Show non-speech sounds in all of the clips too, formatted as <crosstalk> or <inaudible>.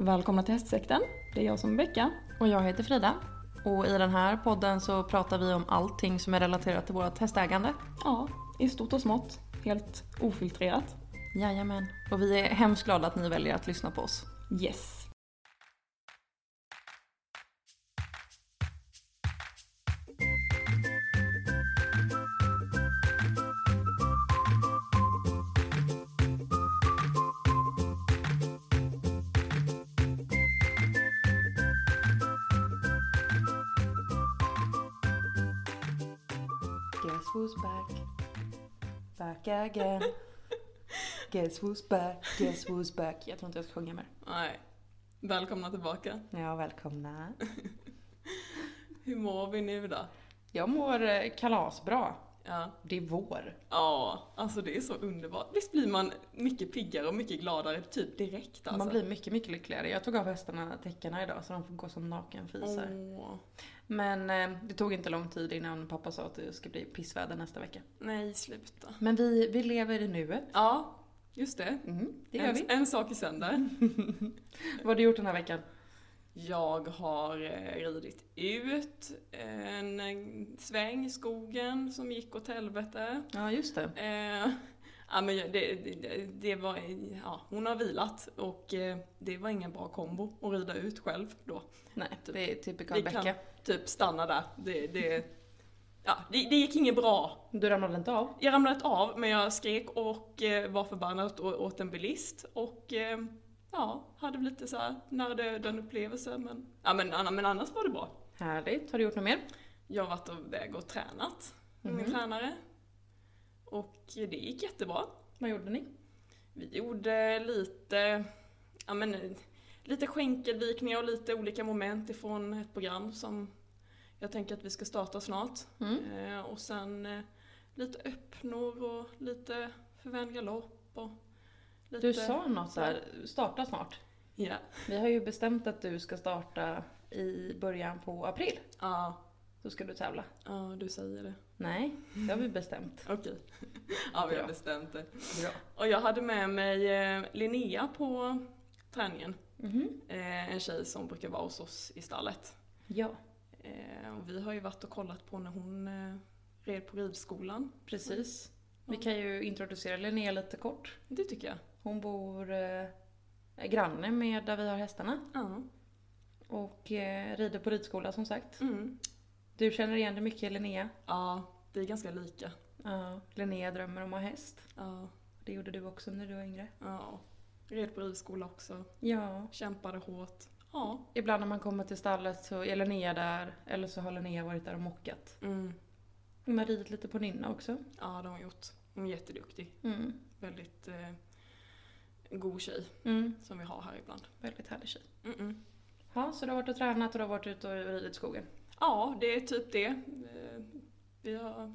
Välkomna till Hästsekten. Det är jag som är Becka. Och jag heter Frida. Och i den här podden så pratar vi om allting som är relaterat till vårt hästägande. Ja, i stort och smått. Helt ofiltrerat. Jajamän. Och vi är hemskt glada att ni väljer att lyssna på oss. Yes. Who's back? Back again. Guess who's back? Guess who's back? Jag tror inte jag ska sjunga mer. Nej. Välkomna tillbaka. Ja, välkomna. <laughs> Hur mår vi nu då? Jag mår eh, kalasbra. Ja. Det är vår. Ja, alltså det är så underbart. Visst blir man mycket piggare och mycket gladare typ direkt alltså? Man blir mycket, mycket lyckligare. Jag tog av hästarna täckena idag så de får gå som nakenfisar. Åh. Men eh, det tog inte lång tid innan pappa sa att det ska bli pissväder nästa vecka. Nej, sluta. Men vi, vi lever i nuet. Ja, just det. Mm, det gör en, vi. en sak i sänder. <laughs> Vad har du gjort den här veckan? Jag har eh, ridit ut en sväng i skogen som gick åt helvete. Ja, just det. Eh, ja, men det, det, det var, ja, hon har vilat och eh, det var ingen bra kombo att rida ut själv då. Nej, det är kan- Becka. Typ stanna där. Det, det, ja, det, det gick inget bra. Du ramlade inte av? Jag ramlade inte av men jag skrek och eh, var förbannad åt en bilist och eh, ja, hade väl lite så här nära döden upplevelse men, ja, men, men annars var det bra. Härligt. Har du gjort något mer? Jag har varit iväg och tränat med min Mhm. tränare och det gick jättebra. Vad gjorde ni? Vi gjorde lite, ja men, lite skänkelvikningar och lite olika moment ifrån ett program som jag tänker att vi ska starta snart. Mm. Eh, och sen eh, lite öppnor och lite förvänliga lopp och lite... Du sa något här, starta snart. Ja. Vi har ju bestämt att du ska starta i början på april. Ja, Då ska du tävla. ja, du säger det. Nej, det har vi bestämt. <laughs> Okej. Ja, vi har bestämt det. Bra. Och jag hade med mig eh, Linnea på träningen. Mhm. Eh, en tjej som brukar vara hos oss i stallet. Ja, Eh, och vi har ju varit och kollat på när hon eh, red på ridskolan. precis. Vi kan ju introducera Linnea lite kort. Det tycker jag. Hon bor eh, granne med där vi har hästarna. Ja. Och eh, rider på ridskola som sagt. Mm. Du känner igen dig mycket Linnea? Ja, vi är ganska lika. Ja. Linnea drömmer om att ha häst. Ja, Det gjorde du också när du var yngre. ja. Red på ridskola också. Ja. Kämpade hårt. Ja. Ibland när man kommer till stallet så är Linnea där, eller så har Linnea varit där och mockat. Mm. Hon har ridit lite på Nynna också. Ja, det har hon gjort. Hon är jätteduktig. Mm. Väldigt eh, god tjej Mm. som vi har här ibland. Väldigt härlig tjej. Mm-mm. Ja, så du har varit och tränat och du har varit ute och ridit i skogen? Ja, det är typ det. Eh, Vi har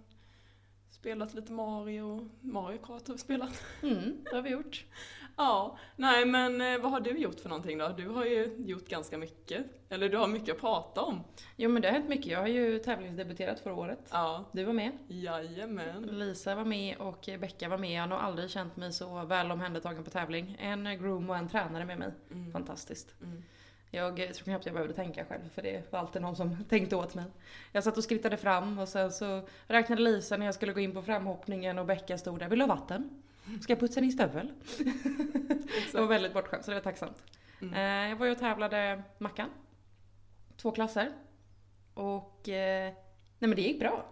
spelat lite Mario. Mario Kart har vi spelat. Mm, det har vi gjort. <laughs> Ja, nej men eh, vad har du gjort för någonting då? Du har ju gjort ganska mycket. Eller du har mycket att prata om. Jo men det har hänt mycket. Jag har ju tävlingsdebuterat förra året. Ja, Du var med. jajamän. Lisa var med och Becka var med. Jag har nog aldrig känt mig så väl omhändertagen på tävling. En groom och en tränare med mig. Mm. Fantastiskt. Mm. Jag tror knappt jag behövde tänka själv för det var alltid någon som <laughs> tänkte åt mig. Jag satt och skrittade fram och sen så räknade Lisa när jag skulle gå in på framhoppningen och Becka stod där. Vill du ha vatten? Ska jag putsa din stövel? Det var väldigt bortskämt så det var tacksamt. Mm. Eh, Jag var ju och tävlade Mackan. Två klasser. Och eh, nej men det gick bra.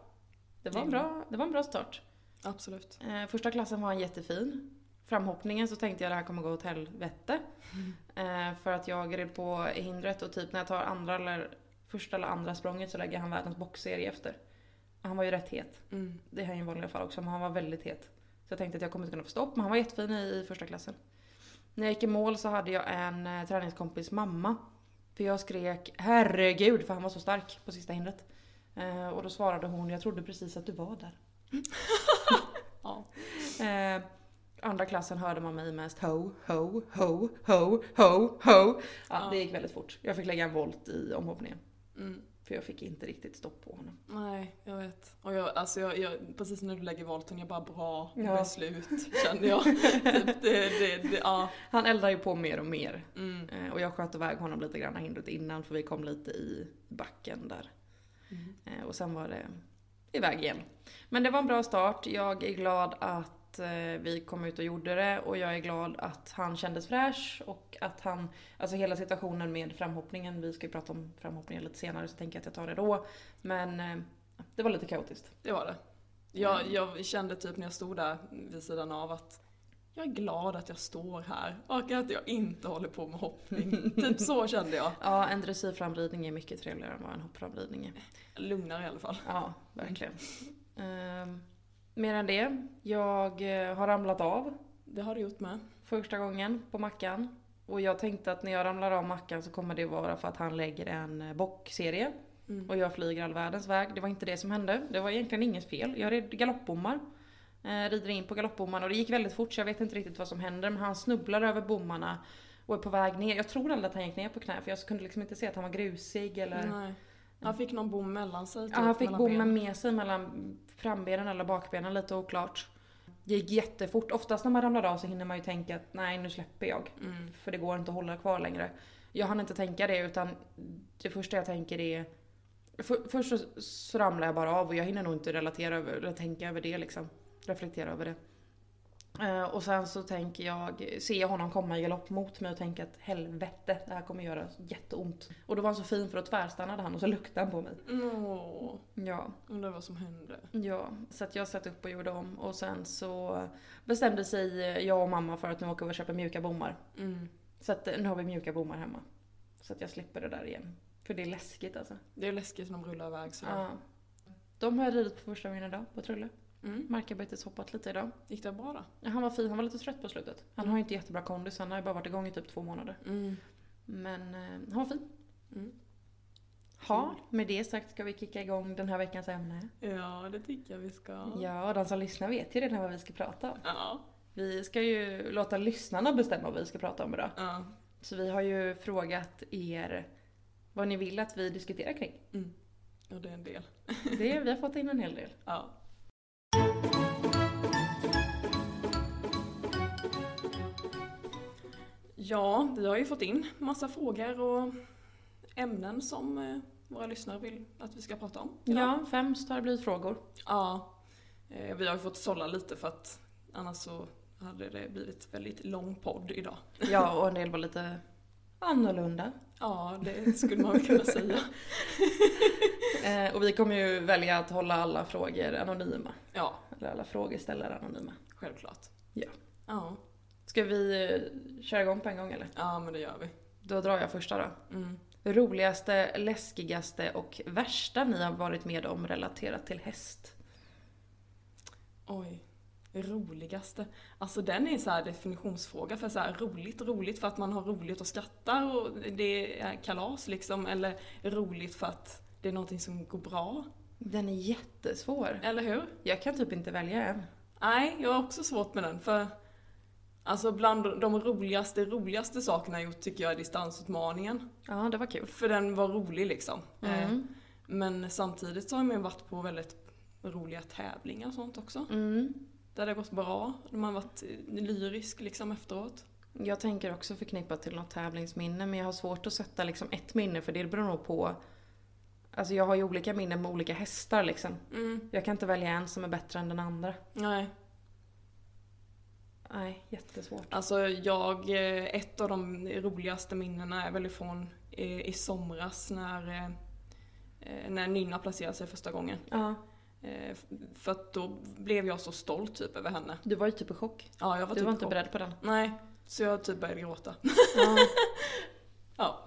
Det var en bra, det var en bra start. Absolut. Eh, Första klassen var en jättefin. Framhoppningen så tänkte jag det här kommer gå åt helvete. Eh, För att jag red på hindret och typ när jag tar andra eller första eller andra språnget så lägger han världens boxserie efter. Han var ju rätt het. Mm. Det är han ju i vanliga fall också, men han var väldigt het. Så jag tänkte att jag kommer inte kunna få stopp, men han var jättefin i, första klassen. När jag gick i mål så hade jag en eh, träningskompis mamma. För jag skrek herregud för han var så stark på sista hindret. Eh, och då svarade hon, jag trodde precis att du var där. <laughs> Ja. Eh, andra klassen hörde man mig mest ho, ho, ho, ho, ho, ho. Ja, Ja. det gick väldigt fort. Jag fick lägga en volt i omhoppningen. Mm. För jag fick inte riktigt stopp på honom. Nej, jag vet. Och jag, alltså jag, jag, precis när du lägger volten, jag bara bra Ja. beslut kände jag. <laughs> typ det, det, det, ja. Han eldar ju på mer och mer. Mm. Eh, Och jag sköt iväg honom lite grann hindret innan för vi kom lite i backen där. Mm. Eh, Och sen var det iväg igen. Men det var en bra start. Jag är glad att eh, vi kom ut och gjorde det och jag är glad att han kändes fräsch och att han, alltså hela situationen med framhoppningen, vi ska ju prata om framhoppningen lite senare så tänker jag att jag tar det då. Men eh, det var lite kaotiskt. Det var det. Jag, jag kände typ när jag stod där vid sidan av att jag är glad att jag står här och att jag inte håller på med hoppning. <laughs> typ så kände jag. Ja, en dressyrframridning är mycket trevligare än vad en hoppframridning är. Lugnare i alla fall. Ja, verkligen. Ehm, mer än det, jag eh, har ramlat av Det har du gjort med. första gången på mackan. Och jag tänkte att när jag ramlar av mackan så kommer det vara för att han lägger en eh, bockserie. Mm. Och jag flyger all världens väg. Det var inte det som hände. Det var egentligen inget fel. Jag red galoppbommar. Eh, rider in på galoppbommarna och det gick väldigt fort så jag vet inte riktigt vad som händer. Men han snubblar över bommarna och är på väg ner. Jag tror aldrig att han gick ner på knä för jag kunde liksom inte se att han var grusig eller... Nej. Han fick någon bom mellan sig. Typ, Ja, han fick bommen med sig mellan frambenen eller bakbenen, lite oklart. Det gick jättefort. Oftast när man ramlar av så hinner man ju tänka att nej nu släpper jag. Mm. För det går inte att hålla kvar längre. Jag hann inte tänka det utan det första jag tänker är för, Först så, så ramlar jag bara av och jag hinner nog inte relatera över, eller tänka över det liksom. Reflektera över det. Eh, och sen så tänker jag, ser jag honom komma i galopp mot mig och tänker att helvete, det här kommer göra jätteont. Och då var han så fin för att tvärstannade han och så luktade han på mig. Åh, Ja, undrar vad som hände. Ja, så att jag satte upp och gjorde om och sen så bestämde sig jag och mamma för att nu åker vi och köper mjuka bommar. Mm. Så att eh, nu har vi mjuka bommar hemma. Så att jag slipper det där igen. För det är läskigt alltså. Det är läskigt när de rullar iväg så. Ja. De har jag ridit på första gången idag på Trulle. Mm. Markarbeteshoppat lite idag. Gick det bra då? Ja, Han var fin, han var lite trött på slutet. Han har ju inte jättebra kondis, han har ju bara varit igång i typ två månader. Mm. Men eh, han var fin. Mm. Ha, med det sagt ska vi kicka igång den här veckans ämne. Ja, det tycker jag vi ska. Ja, och de som lyssnar vet ju redan vad vi ska prata om. Ja. Vi ska ju låta lyssnarna bestämma vad vi ska prata om idag. ja. Så vi har ju frågat er vad ni vill att vi diskuterar kring. Mm. Och det är en del. Det, vi har <laughs> fått in en hel del. Ja. Ja, vi har ju fått in massa frågor och ämnen som eh, våra lyssnare vill att vi ska prata om. idag. Ja, blivit frågor. Ja. Eh, Vi har ju fått sålla lite för att annars så hade det blivit väldigt lång podd idag. Ja, och en del var lite annorlunda. Ja, det skulle man väl kunna säga. <laughs> Eh, och vi kommer ju välja att hålla alla frågor anonyma. Ja, Eller alla frågeställare anonyma. självklart. Ja. Ja, Ska vi eh, köra igång på en gång eller? ja men det gör vi. Då drar jag första då. Mm. Roligaste, läskigaste och värsta ni har varit med om relaterat till häst? Oj. Roligaste. Alltså den är så här definitionsfråga för så här roligt, roligt för att man har roligt och skrattar och det är kalas liksom. Eller roligt för att det är någonting som går bra. Den är jättesvår. Eller hur? Jag kan typ inte välja en. Nej, jag har också svårt med den för Alltså bland de roligaste, roligaste sakerna jag gjort tycker jag är distansutmaningen. Ja, det var kul. För den var rolig liksom. Eh, Mm. Men samtidigt så har man varit på väldigt roliga tävlingar och sånt också. Mm. Där det har gått bra. Man har varit lyrisk liksom efteråt. Jag tänker också förknippat till något tävlingsminne men jag har svårt att sätta liksom ett minne för det beror nog på Alltså jag har ju olika minnen med olika hästar liksom. Mm. Jag kan inte välja en som är bättre än den andra. Nej, Nej, jättesvårt. alltså jag, eh, ett av de roligaste minnena är väl ifrån eh, i somras när, eh, när Nynna placerade sig första gången. Ja, För att då blev jag så stolt typ över henne. du var ju typ i chock. Ja, jag var Du typ var inte chock. beredd på den. Nej, så jag typ började gråta. Ja. <laughs> Ja.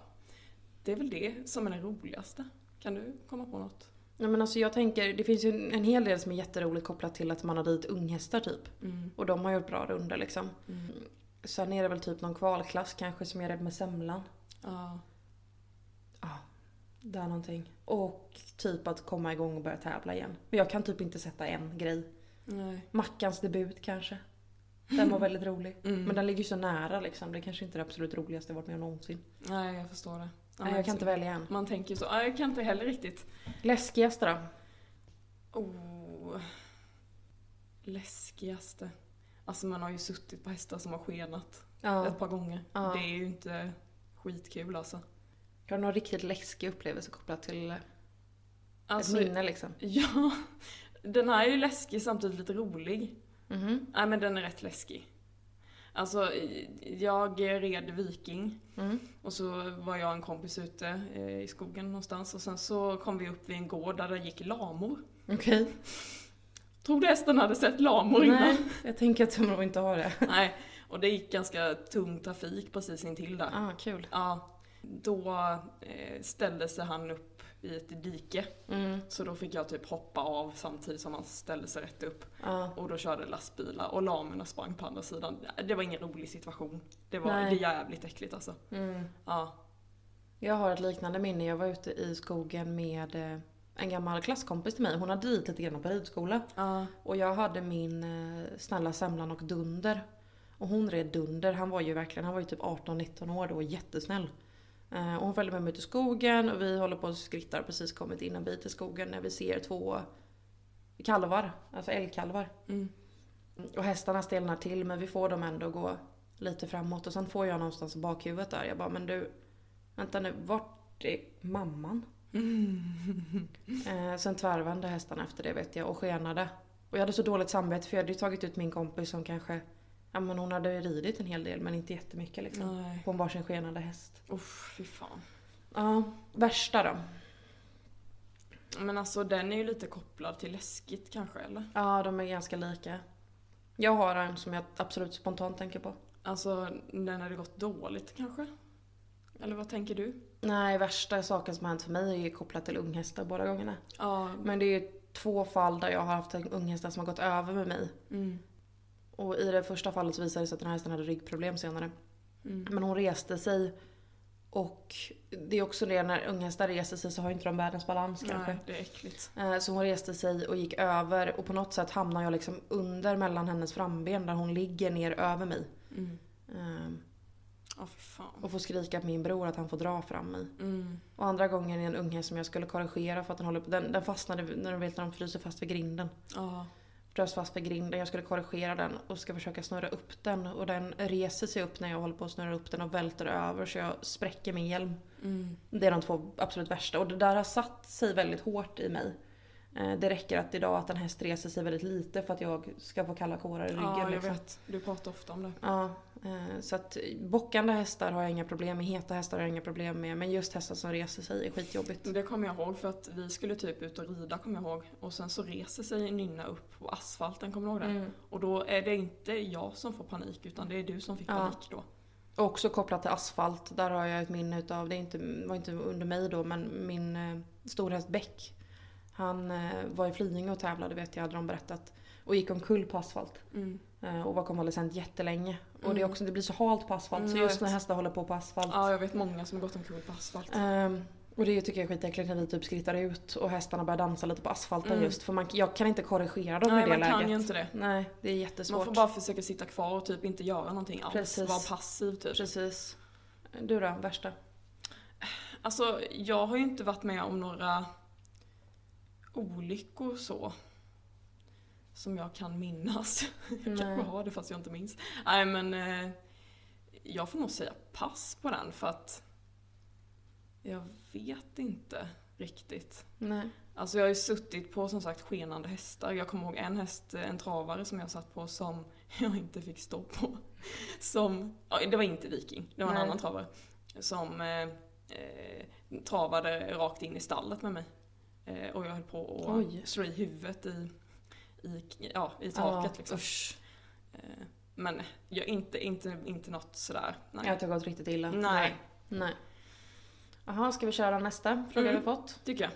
Det är väl det som är det roligaste. Kan du komma på något? Nej men alltså jag tänker, det finns ju en hel del som är jätteroligt kopplat till att man har ridit unghästar typ. Mm. Och de har gjort bra runder liksom. Mm. Sen är det väl typ någon kvalklass kanske som jag red med semlan. Ja. Ja, där någonting. Och typ att komma igång och börja tävla igen. Men jag kan typ inte sätta en grej. Nej. Mackans debut kanske. Den var väldigt rolig. <laughs> Mm. Men den ligger ju så nära liksom. Det kanske inte är det absolut roligaste jag varit med om någonsin. Nej, jag förstår det. Nej, jag kan inte välja en. Man tänker så, ja, jag kan inte heller riktigt. Läskigaste då? Oh. Läskigaste. Alltså man har ju suttit på hästar som har skenat Ja. ett par gånger. Ja. Det är ju inte skitkul alltså. Har du någon riktigt läskig upplevelse kopplat till eh, alltså ett minne liksom? <laughs> Ja, den här är ju läskig samtidigt lite rolig. Mhm. Nej men den är rätt läskig. Alltså, jag red viking Mm. och så var jag och en kompis ute eh, i skogen någonstans och sen så kom vi upp vid en gård där det gick lamor. Okej. Tror du hästen hade sett lamor innan? Nej, jag tänker att de nog inte har det. <laughs> Nej, och det gick ganska tung trafik precis intill där. Ah, kul. Ja, då eh, ställde sig han upp i ett dike. Mm. Så då fick jag typ hoppa av samtidigt som han ställde sig rätt upp. Ja. Och då körde lastbilar och lamerna sprang på andra sidan. Det var ingen rolig situation. Det var Nej. det är jävligt äckligt alltså. Mm. Ja. Jag har ett liknande minne. Jag var ute i skogen med eh, en gammal klasskompis till mig. Hon hade ridit lite grann på ridskola. Ja. Och jag hade min eh, snälla semlan och Dunder. Och hon red Dunder. Han var ju verkligen, han var ju typ 18-19 år då och jättesnäll. Eh, och hon följde med mig ut i skogen och vi håller på och skrittar precis kommit in en bit i skogen när vi ser två kalvar, alltså älgkalvar. Mm. Och hästarna stelnar till men vi får dem ändå gå lite framåt och sen får jag någonstans i bakhuvudet där. Jag bara men du, vänta nu, vart är mamman? Eh, sen tvärvände hästarna efter det vet jag och skenade. Och jag hade så dåligt samvete för jag hade ju tagit ut min kompis som kanske, ja men hon hade ridit en hel del men inte jättemycket liksom. Nej. På en varsin skenande häst. Uff, fy fan. Ja, värsta då? Men alltså den är ju lite kopplad till läskigt kanske eller? Ja, de är ganska lika. Jag har en som jag absolut spontant tänker på. Alltså när det gått dåligt kanske? Eller vad tänker du? Nej, värsta saken som har hänt för mig är ju kopplat till unghästar båda gångerna. Ja. Men det är ju två fall där jag har haft en unghästar som har gått över med mig. Mm. Och i det första fallet så visade det sig att den här hästen hade ryggproblem senare. Mm. Men hon reste sig. Och det är också det, när unghästar reser sig så har inte de världens balans kanske. Nej, det är äckligt. Eh, Så hon reste sig och gick över och på något sätt hamnar jag liksom under mellan hennes framben där hon ligger ner över mig. Mm. Fy fan. Och får skrika på min bror att han får dra fram mig. Mm. Och andra gången är en unghäst som jag skulle korrigera för att den håller på, den, den fastnade när de vet när de fryser fast vid grinden. Ja. Frös fast vid grinden, jag skulle korrigera den och ska försöka snurra upp den och den reser sig upp när jag håller på att snurra upp den och välter över så jag spräcker min hjälm. Mm. Det är de två absolut värsta och det där har satt sig väldigt hårt i mig. Eh, Det räcker att idag att en häst reser sig väldigt lite för att jag ska få kalla kårar i ryggen. Ja, jag liksom. vet. Du pratar ofta om det. Ja, eh, så att bockande hästar har jag inga problem med, heta hästar har jag inga problem med. Men just hästar som reser sig är skitjobbigt. Det kommer jag ihåg för att vi skulle typ ut och rida kommer jag ihåg. Och sen så reser sig Nynna upp på asfalten, kommer du ihåg det? Mm. Och då är det inte jag som får panik utan det är du som fick Ja. panik då. Och också kopplat till asfalt, där har jag ett minne utav, det är inte, var inte under mig då, men min eh, storhäst Beck. Han eh, var i Flyinge och tävlade vet jag, hade de berättat. Och gick omkull på asfalt. Mm. Eh, och var konvalescent jättelänge. Och det, är Mm. också, det blir så halt på asfalt, Mm, så just när hästar håller på på asfalt. Ja, jag vet många som har gått omkull på asfalt. Ehm, och det tycker jag är skitäckligt när vi typ skrittar ut och hästarna börjar dansa lite på asfalten Mm. just. För man, jag kan inte korrigera dem Nej, i det man läget. kan ju inte det. Nej, det är jättesvårt. Man får bara försöka sitta kvar och typ inte göra någonting alls. Precis. Vara passiv typ. Precis. Du då, värsta? Alltså, jag har ju inte varit med om några olyckor så. Som jag kan minnas. <laughs> Jag Nej. kanske har det fast jag inte minns. Nej men eh, jag får nog säga pass på den för att jag vet inte riktigt. Nej. Alltså jag har ju suttit på som sagt skenande hästar. Jag kommer ihåg en häst, en travare som jag satt på som <laughs> jag inte fick stopp på. Som, det var inte Viking, det var en Nej. annan travare. Som eh, eh, travade rakt in i stallet med mig. Eh, och jag höll på att Oj. slå i huvudet i, i, ja, i taket Ja, liksom. usch. Eh, men jag, inte, inte, inte något sådär. Nej. Jag har gått riktigt illa. Nej. Nej. Jaha, ska vi köra nästa fråga Mm. vi fått? Tycker jag.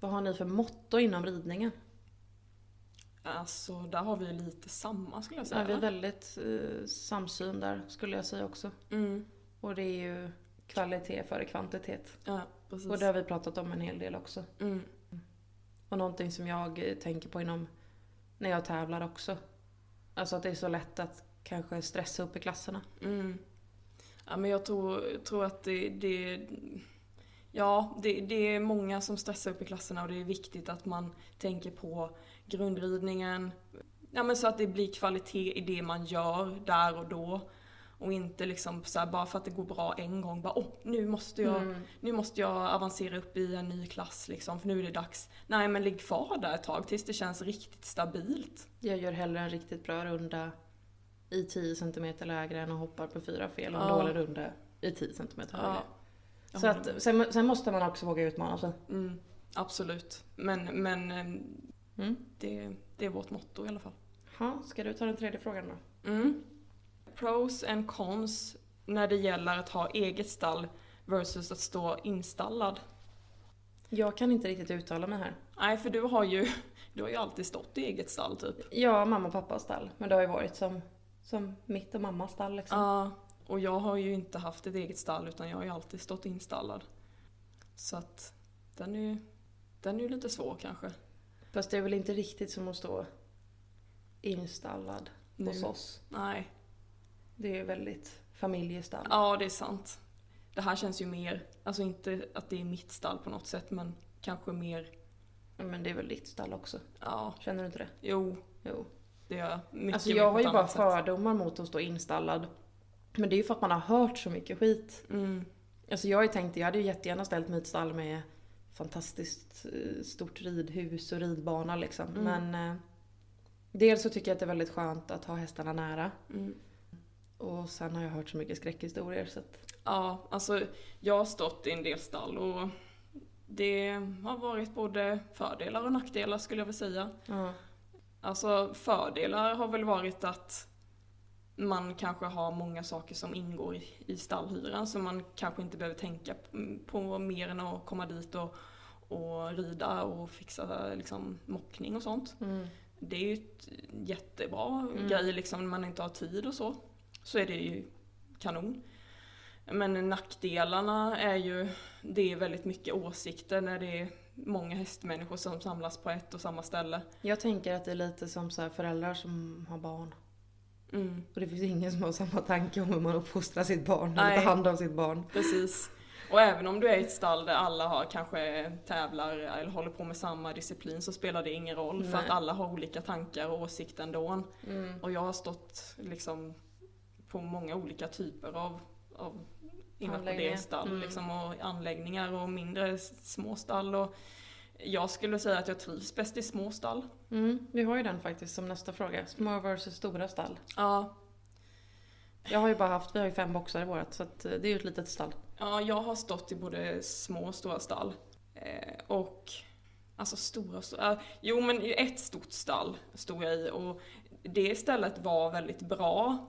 Vad har ni för motto inom ridningen? Alltså där har vi lite samma skulle jag Ja, säga. vi är väldigt eh, samsyn där skulle jag säga också. mm. Och det är ju kvalitet före kvantitet. Ja, precis. Och det har vi pratat om en hel del också. mm. Och någonting som jag tänker på inom när jag tävlar också. Alltså att det är så lätt att kanske stressa upp i klasserna. Mm. Ja, men jag tror, tror att det, det... Ja, det, det är många som stressar upp i klasserna och det är viktigt att man tänker på grundridningen. Ja men så att det blir kvalitet i det man gör där och då. Och inte liksom så här, bara för att det går bra en gång, bara åh, nu måste jag, Mm. nu måste jag avancera upp i en ny klass liksom, för nu är det dags. Nej men ligg kvar där ett tag tills det känns riktigt stabilt. Jag gör hellre en riktigt bra runda i 10 cm lägre än att hoppa på fyra fel och en Ja. dålig runda i 10 cm högre. Ja. Så att, sen, sen måste man också våga utmana sig. Mm, absolut. Men, men ehm, Mm. det, det är vårt motto i alla fall. Ha, ska du ta den tredje frågan då? Mm. Pros and cons när det gäller att ha eget stall versus att stå installad. Jag kan inte riktigt uttala mig här. Nej, för du har ju, du har ju alltid stått i eget stall typ. Ja, mamma och pappas stall. Men det har ju varit som, som mitt och mammas stall liksom. Ja, och jag har ju inte haft ett eget stall utan jag har ju alltid stått installad. Så att den är ju, den är ju lite svår kanske. Fast det är väl inte riktigt som att stå installad Nu. hos oss. Nej. Det är väldigt familjestall. Ja, det är sant. Det här känns ju mer, alltså inte att det är mitt stall på något sätt men kanske mer, Men det är väl ditt stall också? ja, Känner du inte det? jo, Jo. det gör jag. Mycket Alltså jag har ju bara sätt. fördomar mot att stå installad. Men det är ju för att man har hört så mycket skit. Mm. Alltså jag har ju tänkt, jag hade ju jättegärna ställt mitt stall med fantastiskt eh, stort ridhus och ridbana liksom. Mm. Men eh, dels så tycker jag att det är väldigt skönt att ha hästarna nära. Mm. Och sen har jag hört så mycket skräckhistorier så att... Ja, alltså jag har stått i en del stall och det har varit både fördelar och nackdelar skulle jag vilja säga. Ja. Alltså fördelar har väl varit att man kanske har många saker som ingår i, i stallhyran så man kanske inte behöver tänka på mer än att komma dit och, och rida och fixa liksom, mockning och sånt. Mm. Det är ju ett jättebra Mm. grej liksom när man inte har tid och så. Så är det ju kanon. Men nackdelarna är ju, det är väldigt mycket åsikter när det är många hästmänniskor som samlas på ett och samma ställe. Jag tänker att det är lite som så föräldrar som har barn. Mm, Och det finns ingen som har samma tanke om hur man uppfostrar sitt barn eller Nej. tar hand om sitt barn. precis. Och även om du är i ett stall där alla har, kanske tävlar eller håller på med samma disciplin så spelar det ingen roll för Nej. att alla har olika tankar och åsikter ändå. Mm. Och jag har stått liksom på många olika typer av, av inackorderingsstall Mm. liksom, och anläggningar och mindre små stall. Och jag skulle säga att jag trivs bäst i små stall. Mm, vi har ju den faktiskt som nästa fråga. Små versus stora stall. Ja, Jag har ju bara haft, vi har ju fem boxar i vårat så att eh, det är ju ett litet stall. ja, jag har stått i både små och stora stall. Eh, och alltså stora, stora äh, Jo men ett stort stall stod jag i och det stället var väldigt bra.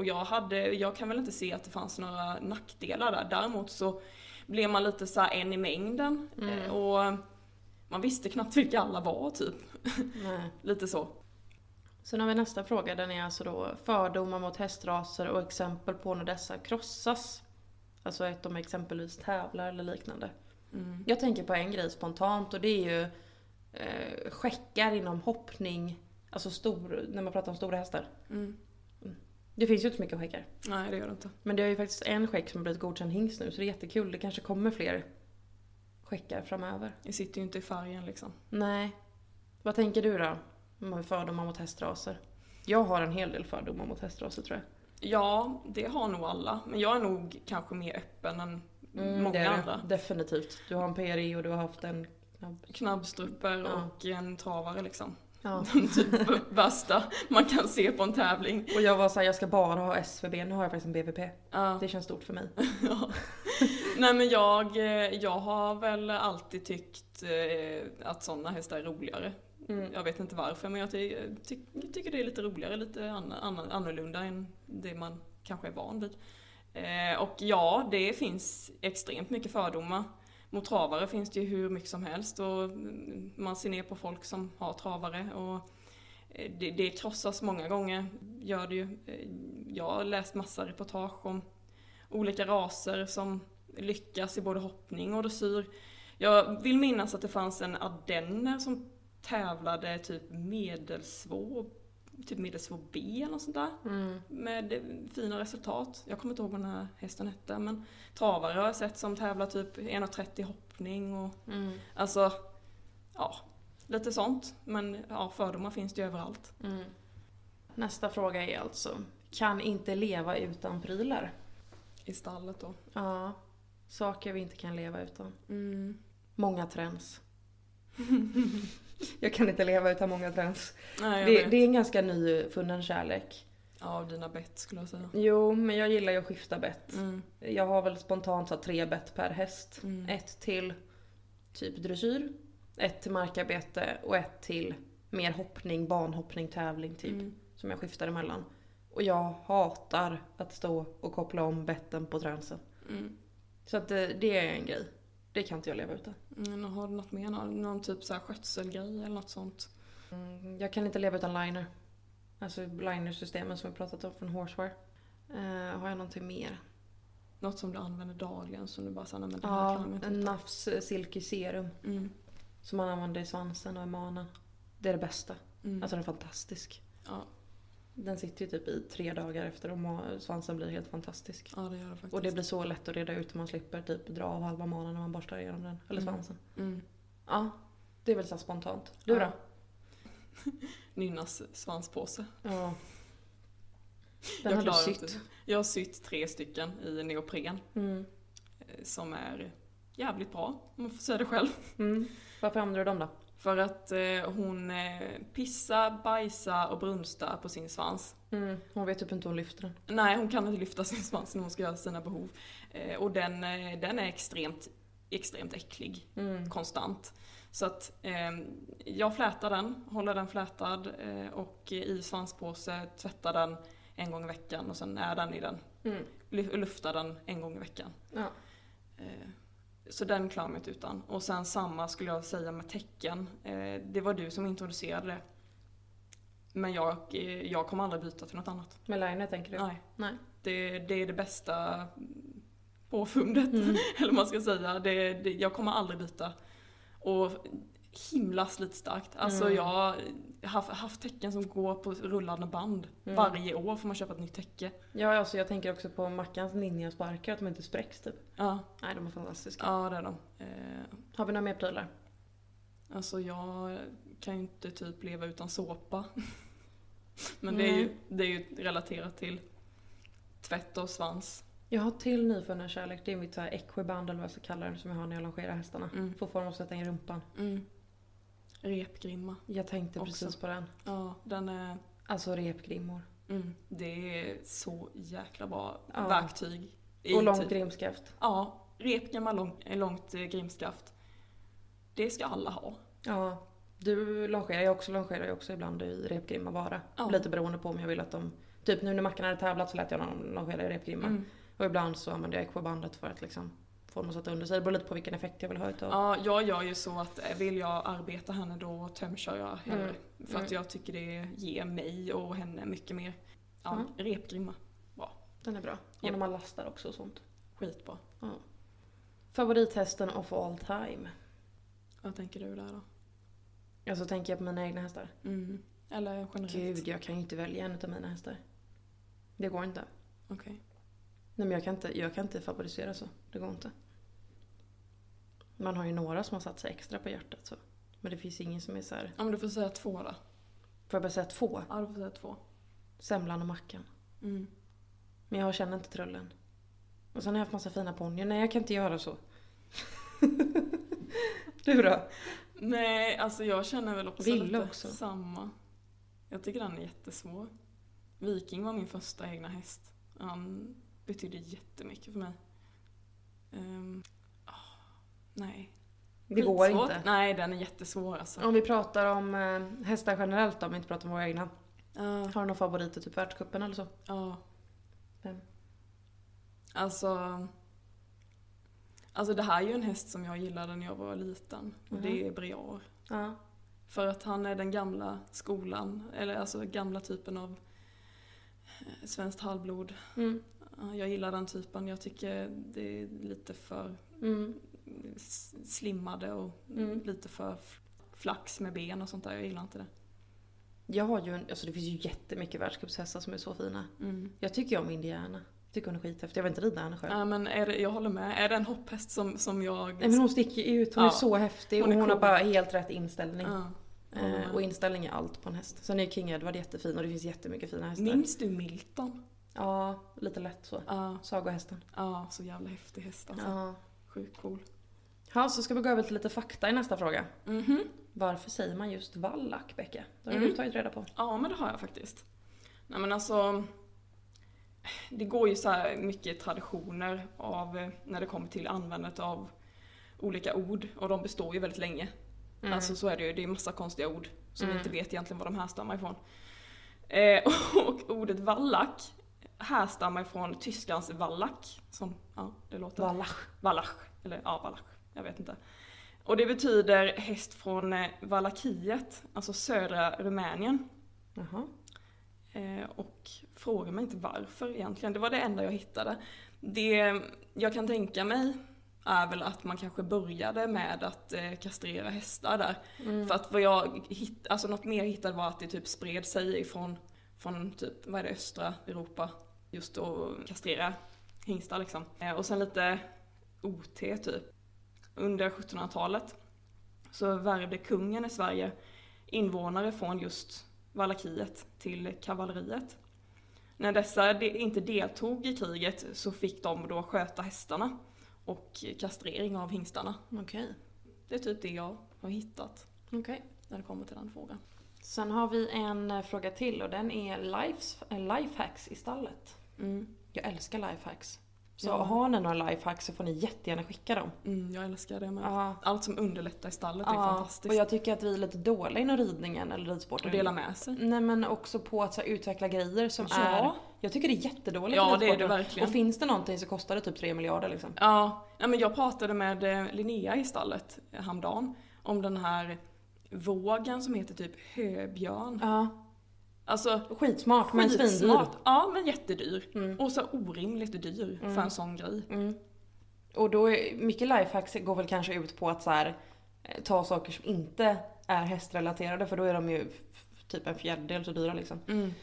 Och jag, hade, jag kan väl inte se att det fanns några nackdelar där. Däremot så blev man lite så här en i mängden. Mm. Eh, och man visste knappt vilka alla var typ. <laughs> Lite så. Sen har vi nästa fråga, den är alltså då fördomar mot hästraser och exempel på när dessa krossas. Alltså att de exempelvis tävlar eller liknande. Mm. Jag tänker på en grej spontant och det är ju eh, skäckar inom hoppning. Alltså stor, när man pratar om stora hästar. Mm. Det finns ju inte så mycket skäckar. Nej det gör det inte. Men det är ju faktiskt en skäck som har blivit godkänd hingst nu så det är jättekul. Det kanske kommer fler skäckar framöver. Det sitter ju inte i färgen liksom. Nej. Vad tänker du då? Med fördomar mot hästraser? Jag har en hel del fördomar mot hästraser tror jag. Ja, det har nog alla. Men jag är nog kanske mer öppen än Mm, många det är andra. Definitivt. Du har en PRI och du har haft en knabb. Knabbstrupper Ja. och en travare liksom. Ja. <laughs> typ värsta man kan se på en tävling. Och jag var såhär, jag ska bara ha SVB. Nu har jag faktiskt en BVP. Ja. Det känns stort för mig. <laughs> Ja. Nej men jag, eh, jag har väl alltid tyckt eh, att sådana hästar är roligare. Mm. Jag vet inte varför men jag ty ty tycker det är lite roligare, lite an an annorlunda än det man kanske är van vid. Eh, och ja, det finns extremt mycket fördomar. Mot travare finns det ju hur mycket som helst och man ser ner på folk som har travare och eh, det, det krossas många gånger, gör det ju. Eh, jag har läst massa reportage om olika raser som lyckas i både hoppning och dressyr. Jag vill minnas att det fanns en ardenner som tävlade typ medelsvår typ medelsvår eller något sånt där. Mm. Med fina resultat. Jag kommer inte ihåg vad den här hästen hette men travare har jag sett som tävlar typ 1,30 hoppning och Mm. alltså, ja, lite sånt. Men ja, fördomar finns det ju överallt. Mm. Nästa fråga är alltså, kan inte leva utan prylar? I stallet då. Ja, saker vi inte kan leva utan. Mm. Många trends. <laughs> <laughs> jag kan inte leva utan många trends. Nej, Det, det är en ganska nyfunnen kärlek. Ja, dina bett skulle jag säga. Jo, men jag gillar ju att skifta bett. Mm. Jag har väl spontant så tre bett per häst. Mm. Ett till typ dressyr, ett till markarbete och ett till mer hoppning, banhoppning, tävling typ. Mm. Som jag skiftar emellan. Och jag hatar att stå och koppla om betten på tränsen. Mm. Så att det, det är en grej. Det kan inte jag leva utan. Mm, har du något mer? Någon, någon typ så här skötselgrej eller något sånt? Mm, jag kan inte leva utan liner. Alltså linersystemen som vi pratat om från Horseware. Eh, har jag någonting mer? Något som du använder dagligen som du bara säger, men det här Ja, jag inte en utan." Nafs Silky Serum. Mm. Som man använder i svansen och i manen. Det är det bästa. Mm. Alltså den är fantastisk. ja. Den sitter ju typ i tre dagar efter och svansen blir helt fantastisk. ja, det gör det faktiskt. Och det blir så lätt att reda ut om man slipper typ dra av halva manen när man borstar igenom den. Eller Mm. svansen. Mm. Ja, det är väl så spontant. Du Ja. då? <laughs> Nynnas svanspåse. Ja. Den Jag har du sytt. inte. Jag har sytt tre stycken i neopren. Mm. eh, Som är jävligt bra, om man får säga det själv. Mm. Varför använder du dem då? För att eh, hon eh, pissar, bajsar och brunstar på sin svans. Mm. Hon vet typ inte hur hon lyfter den. Nej, hon kan inte lyfta sin svans när hon ska göra sina behov. Eh, och den, eh, den är extremt, extremt äcklig. Mm. konstant. Så att eh, jag flätar den, håller den flätad eh, och i svanspåse tvättar den en gång i veckan och sen är den i den. Mm. Luftar den en gång i veckan. Ja. Så den klarar mig inte utan. Och sen samma skulle jag säga med tecken. Eh, det var du som introducerade det. Men jag, eh, jag kommer aldrig byta till något annat. Med liner tänker du? Nej. Nej. Det, det är det bästa påfundet, Mm. <laughs> eller vad man ska säga. Det, det, jag kommer aldrig byta. Och himla slitstarkt. Alltså Mm. jag har haft, haft tecken som går på rullande band. Mm. Varje år får man köpa ett nytt täcke. Ja, alltså jag tänker också på Mackans ninjasparkar, att de inte spräcks typ. Ja, Nej, de är fantastiska. ja det är de. Eh, Har vi några mer prylar? alltså jag kan ju inte typ leva utan såpa. <laughs> Men det är, ju, det är ju relaterat till tvätt och svans. Jag har till nyfunnen kärlek, det är mitt equiband eller vad jag ska kalla det som jag har när jag longerar hästarna. Mm. Får få dem att sätta in rumpan. Mm. Repgrimma. Jag tänkte Också. precis på den. Ja, den är... Alltså repgrimmor. Mm, det är så jäkla bra Ja. verktyg. Och långt typ- grimskaft. Ja, repgammal lång, långt grimskaft. Det ska alla ha. Ja. Du longerar, jag också longerar jag också ibland i repgrimma bara. Ja. Lite beroende på om jag vill att de... Typ nu när Mackan hade tävlat så lät jag dem longera i repgrimma. Mm. Och ibland så använder jag equibandet för att liksom få dem att sätta under sig. Det beror lite på vilken effekt jag vill ha utav. Ja, jag gör ju så att vill jag arbeta henne då tömkör jag hellre. Mm. För att Mm. jag tycker det ger mig och henne mycket mer. Ja, Mm. repgrimma. Den är bra. Och Ja. när man lastar också och sånt. Skitbra. Ja. Favorithästen of all time? Vad tänker du där då? Alltså tänker jag på mina egna hästar. Mm. Eller generellt? Gud, jag kan ju inte välja en av mina hästar. Det går inte. Okej. Nej men jag kan inte, jag kan inte favorisera så. Det går inte. Man har ju några som har satt sig extra på hjärtat så. Men det finns ingen som är så här. Ja men du får säga två då. Får jag bara säga två? Ja du får säga två. Semlan och Mackan. Mm. Men jag känner inte trullen. Och sen har jag haft massa fina ponnyer. Nej jag kan inte göra så. <laughs> du då? Nej, alltså jag känner väl också Ville lite också. samma. Jag tycker den är jättesvår. Viking var min första egna häst. Han betydde jättemycket för mig. Um, nej. Det går Skitsvårt. inte. Nej, den är jättesvår alltså. Om vi pratar om eh, hästar generellt då, om vi inte pratar om våra egna. Ja, Har du någon favorit i typ världscupen eller så? ja. Vem? Alltså... Alltså det här är ju en häst som jag gillade när jag var liten. Och det är Briar. Ja. För att han är den gamla skolan, eller alltså gamla typen av eh, svenskt halvblod. Mm. Ja, Jag gillar den typen. Jag tycker det är lite för Mm. slimmade och Mm. lite för flax med ben och sånt där. Jag gillar inte det. Jag har ju en, alltså det finns ju jättemycket världscupshästar som är så fina. Mm. Jag tycker om Indiana. Jag tycker hon är skithäftig. Jag vill inte rida henne själv. Ja men är det, jag håller med. Är det en hopphäst som, som jag... Nej men hon sticker ut. Hon är Ja. så häftig Hon och är hon har cool. bara helt rätt inställning. Ja. Eh, och inställning är allt på en häst. Sen är ju King Edward jättefin och det finns jättemycket fina hästar. Minns du Milton? Ja, lite lätt så. Ja, Sagohästen. ja så jävla häftig häst alltså. Ja. Sjukt cool. Ja, så ska vi gå över till lite fakta i nästa fråga. Mhm. Varför säger man just vallack, Becka? Det har Mm. du tagit reda på. Ja, men det har jag faktiskt. Nej men alltså, det går ju så här mycket traditioner av eh, när det kommer till användandet av olika ord och de består ju väldigt länge. Mm. Alltså så är det ju, det är massa konstiga ord som Mm. vi inte vet egentligen var de härstammar ifrån. Eh, <laughs> och ordet vallack härstammar ifrån tyskans vallack, som, ja det låter. Wallach. Wallach, eller ja Wallach, jag vet inte. Och det betyder häst från eh, Valakiet, alltså södra Rumänien. Jaha. Eh, och fråga mig inte varför egentligen, det var det enda jag hittade. Det jag kan tänka mig är väl att man kanske började med att eh, kastrera hästar där. Mm. För att vad jag hitt, alltså något mer jag hittade var att det typ spred sig ifrån från typ, vad är det, östra Europa. Just att kastrera hingstar liksom. Eh, och sen lite OT typ. Under 1700-talet så värvde kungen i Sverige invånare från just Valakiet till kavalleriet. När dessa de, inte deltog i kriget så fick de då sköta hästarna och kastrering av hingstarna. Okej. Det är typ det jag har hittat Okej. när det kommer till den frågan. Sen har vi en eh, fråga till och den är eh, lifehacks i stallet. Mm. Jag älskar lifehacks. Så Ja. har ni några lifehacks så får ni jättegärna skicka dem. Mm, jag älskar det med. Ja. Allt som underlättar i stallet är Ja, fantastiskt. och jag tycker att vi är lite dåliga inom ridningen eller ridsporten. Och dela med sig. Nej men också på att så här, utveckla grejer som Ja. är... Jag tycker det är jättedåligt Ja, det är det verkligen. Och finns det någonting så kostar det typ 3 miljarder liksom. Ja, ja men jag pratade med eh, Linnea i stallet eh, häromdagen om den här vågen som heter typ höbjörn. Ja. Alltså Skitsmart men svindyr. Ja, men jättedyr. Mm. Och så orimligt dyr för en sån grej. Mm. Och då är mycket lifehacks går väl kanske ut på att så här, eh, ta saker som inte är hästrelaterade för då är de ju typ en fjärdedel så dyra liksom. Mm.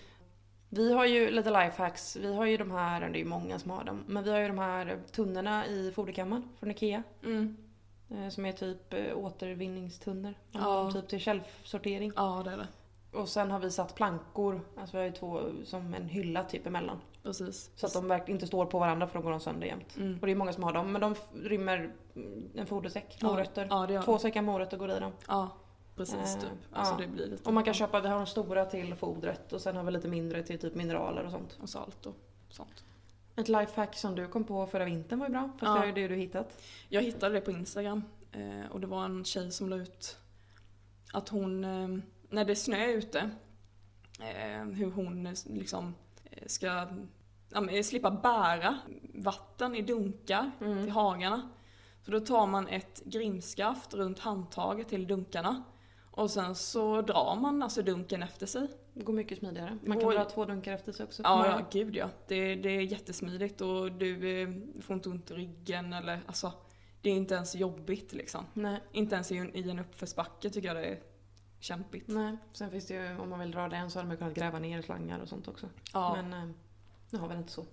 Vi har ju lite lifehacks. Vi har ju de här, det är ju många som har dem, men vi har ju de här tunnorna i foderkammaren från IKEA. Mm. eh, Som är typ eh, återvinningstunnor. Ja. Typ till källsortering. Ja, det är det. Och sen har vi satt plankor, alltså vi har ju två som en hylla typ emellan. Precis. Så att de verkligen inte står på varandra för då går de sönder jämt. Mm. Och det är många som har dem, men de rymmer mm, en fodersäck, Ja, morötter. Ja, Två säckar morötter går i dem. Ja, precis Eh, typ. Alltså ja. det blir lite... Och man kan köpa, vi har de stora till fodret och sen har vi lite mindre till typ mineraler och sånt. Och salt och sånt. Ett lifehack som du kom på förra vintern var ju bra, fast Ja. det är ju det du hittat. Jag hittade det på Instagram eh, och det var en tjej som la ut att hon, eh, när det är snö ute, eh, hur hon eh, liksom eh, ska ja, slippa bära vatten i dunkar Mm. till hagarna. Så då tar man ett grimskaft runt handtaget till dunkarna och sen så drar man alltså dunken efter sig. Det går mycket smidigare. Man kan dra två dunkar efter sig också. Ja, ja gud ja. Det, det är jättesmidigt och du eh, får inte ont i ryggen eller alltså det är inte ens jobbigt liksom. Nej, Inte ens i en, i en uppförsbacke tycker jag det är kämpigt. nej. Sen finns det ju, om man vill dra den så hade man kunnat gräva ner slangar och sånt också. Ja, Men eh, nu har vi det inte så.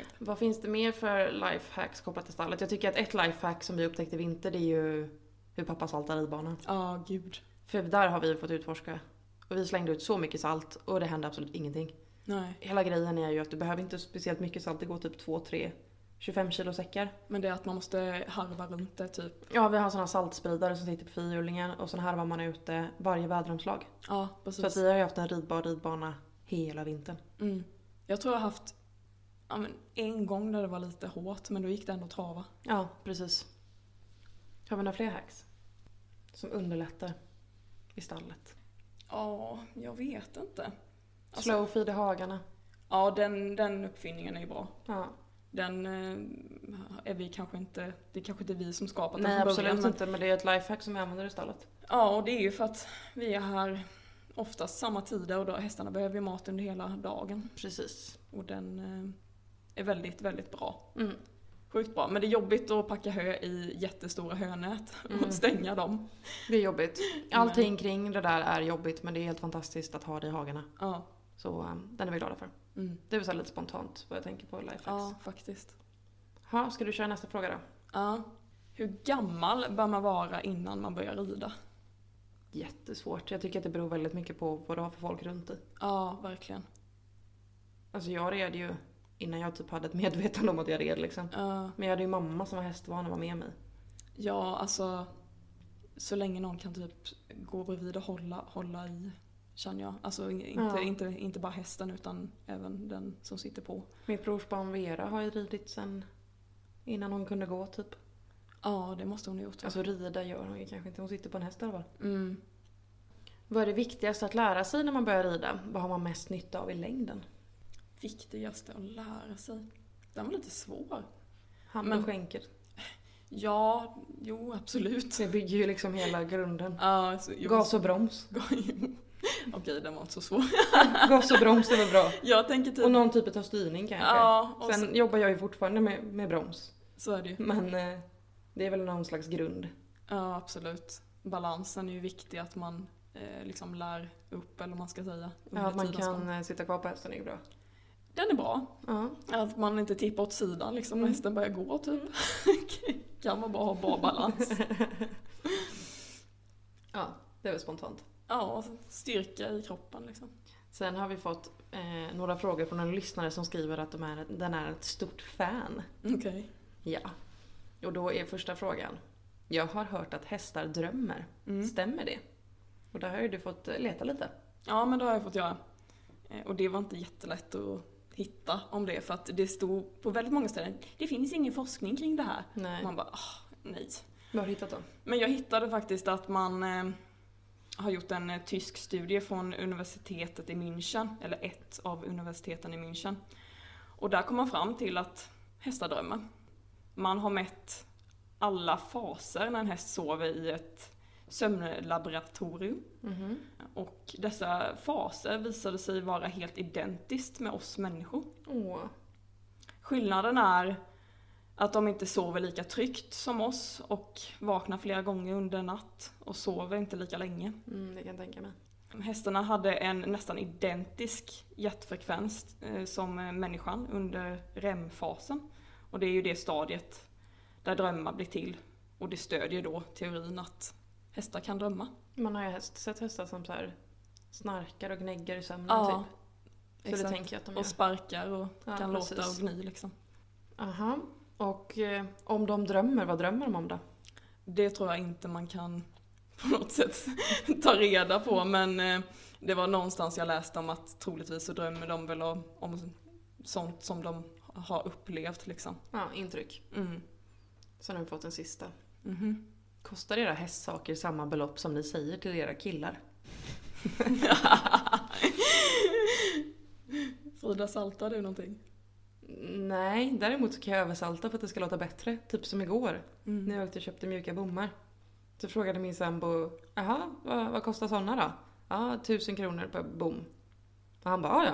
inte. Vad finns det mer för lifehacks kopplat till stallet? Jag tycker att ett lifehack som vi upptäckte i vinter det är ju hur pappa saltar ridbanan. Ja, gud. För där har vi fått utforska. Och vi slängde ut så mycket salt och det hände absolut ingenting. Nej. Hela grejen är ju att du behöver inte speciellt mycket salt, det går typ 2, 3, 25 kilo säckar. Men det är att man måste harva runt det typ. Ja, vi har såna saltspridare som sitter på fyrhjulingen och sen harvar man ute varje väderomslag. Ja, Så att precis. vi har ju haft en ridbar ridbana hela vintern. Mm. Jag tror jag har haft ja, en gång där det var lite hårt men då gick det ändå att trava. Ja, precis. Har vi några fler hacks? Som underlättar i stallet. Ja, jag vet inte. Alltså- Slow feed i hagarna. Ja, den, den uppfinningen är ju bra. Ja. Den eh, är vi kanske inte, det är kanske inte vi som skapat Nej den från absolut början. Inte, men det är ett lifehack som vi använder i stallet. ja, och det är ju för att vi är här oftast samma tider och då, hästarna behöver ju mat under hela dagen. Precis. Och den eh, är väldigt, väldigt bra. Mm. Sjukt bra. Men det är jobbigt att packa hö i jättestora hönät <laughs> Mm. och stänga dem. Det är jobbigt. Allting kring det där är jobbigt men det är helt fantastiskt att ha det i hagarna. Ja. Så um, den är vi glada för. Mm. Det väl så lite spontant vad jag tänker på lifehacks. Ja, faktiskt. Ha, ska du köra nästa fråga då? Ja. Hur gammal bör man vara innan man börjar rida? Jättesvårt. Jag tycker att det beror väldigt mycket på vad du har för folk runt dig. Ja, verkligen. Alltså jag red ju innan jag typ hade ett medvetande om att jag red liksom. Ja, Men jag hade ju mamma som var hästvan och var med mig. ja, alltså så länge någon kan typ gå bredvid och hålla, hålla i, känner jag. Alltså in- inte, Ja. inte, inte bara hästen utan även den som sitter på. Mitt brors barn Vera har ju ridit sen innan hon kunde gå typ. Ja, det måste hon ha gjort. Alltså rida gör hon ju kanske inte, hon sitter på en häst i alla fall. Mm. Vad är det viktigaste att lära sig när man börjar rida? Vad har man mest nytta av i längden? Viktigaste att lära sig. Den var lite svår. Hand och skänkel. Ja, jo absolut. Det bygger ju liksom hela grunden. Ja, så, jo, Gas och broms. <laughs> <laughs> Okej, den var inte så svår. <laughs> Gas och broms är väl bra. Jag tänker typ... Och någon typ av styrning kanske. ja, Sen jobbar jag ju fortfarande med, med broms. så, så är det ju. Men eh, det är väl någon slags grund. Ja, absolut. Balansen är ju viktig att man eh, liksom lär upp, eller vad man ska säga. Ja, att man kan eh, sitta kvar på hästen är ju bra. Den är bra. Ja. Att man inte tippar åt sidan liksom när Mm. hästen börjar gå typ. <laughs> kan man bara ha bra balans. ja, det är väl spontant. Ja, styrka i kroppen liksom. Sen har vi fått eh, några frågor från en lyssnare som skriver att de är, den är ett stort fan. Okej. Ja. Och då är första frågan. Jag har hört att hästar drömmer. Mm. Stämmer det? Och där har ju du fått leta lite. Ja, men det har jag fått göra. Eh, Och det var inte jättelätt att hitta om det för att det stod på väldigt många ställen, det finns ingen forskning kring det här. Nej. Man bara, ah, nej. Vad har du hittat då? Men jag hittade faktiskt att man eh, har gjort en eh, tysk studie från universitetet i München, eller ett av universiteten i München. Och där kom man fram till att hästar drömmer. Man har mätt alla faser när en häst sover i ett sömnlaboratorium. Mhm. Och dessa faser visade sig vara helt identiskt med oss människor. Åh. Skillnaden är att de inte sover lika tryggt som oss och vaknar flera gånger under natt och sover inte lika länge. Mm, det kan jag tänka mig. Hästarna hade en nästan identisk hjärtfrekvens eh, som eh, människan under REM-fasen. Och det är ju det stadiet där drömmar blir till. Och det stödjer då teorin att hästar kan drömma. Man har ju häst, sett hästar som så här snarkar och gnägger i sömnen Ja, typ. Så exakt. det tänker jag att de gör. Och sparkar och Ja, kan låta precis. och gny liksom. Aha. Och eh, om de drömmer, vad drömmer de om då? Det tror jag inte man kan på något sätt <laughs> ta reda på men eh, det var någonstans jag läste om att troligtvis så drömmer de väl om, om sånt som de har upplevt liksom. Ja, intryck. Mm. Så nu har vi fått en sista. Mhm. Kostar era hästsaker samma belopp som ni säger till era killar? <laughs> Frida, saltar du någonting? Nej, däremot så kan jag översalta för att det ska låta bättre. Typ som igår, Mm. när jag åkte och köpte mjuka bommar. Så frågade min sambo, jaha, vad, vad kostar såna då? Ja, tusen kronor per bom. Och han bara, "Ja.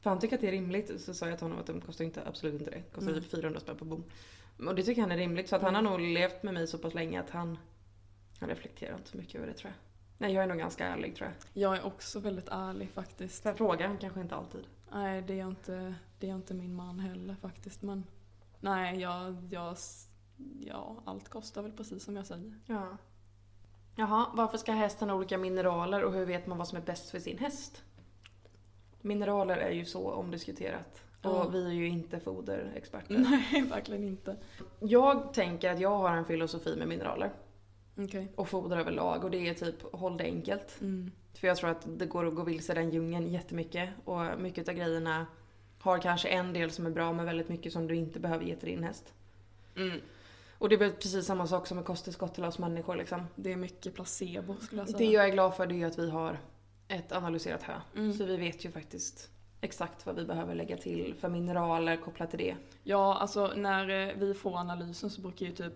För han tycker att det är rimligt. Så sa jag till honom att de kostar inte, absolut inte det. Kostar Mm. typ 400 spänn per bom. Och det tycker han är rimligt. Så att han har nog levt med mig så pass länge att han, han reflekterar inte så mycket över det tror jag. Nej, jag är nog ganska ärlig tror jag. Jag är också väldigt ärlig faktiskt. Så jag frågar han kanske inte alltid. Nej, det är inte, det är inte min man heller faktiskt men nej, jag, jag, ja, allt kostar väl precis som jag säger. Ja. Jaha, varför ska hästen ha olika mineraler och hur vet man vad som är bäst för sin häst? Mineraler är ju så omdiskuterat. Och Ja. vi är ju inte foderexperter. <laughs> Nej, verkligen inte. Jag tänker att jag har en filosofi med mineraler. Okej. Och foder överlag och det är typ håll det enkelt. Mm. För jag tror att det går att gå vilse i den djungeln jättemycket. Och mycket av grejerna har kanske en del som är bra men väldigt mycket som du inte behöver ge till din häst. Mm. Och det är väl precis samma sak som med kosttillskott till oss människor liksom. Det är mycket placebo skulle jag säga. Det jag är glad för det är att vi har ett analyserat hö. Mm. Så vi vet ju faktiskt exakt vad vi behöver lägga till för mineraler kopplat till det. Ja, alltså när eh, vi får analysen så brukar ju typ,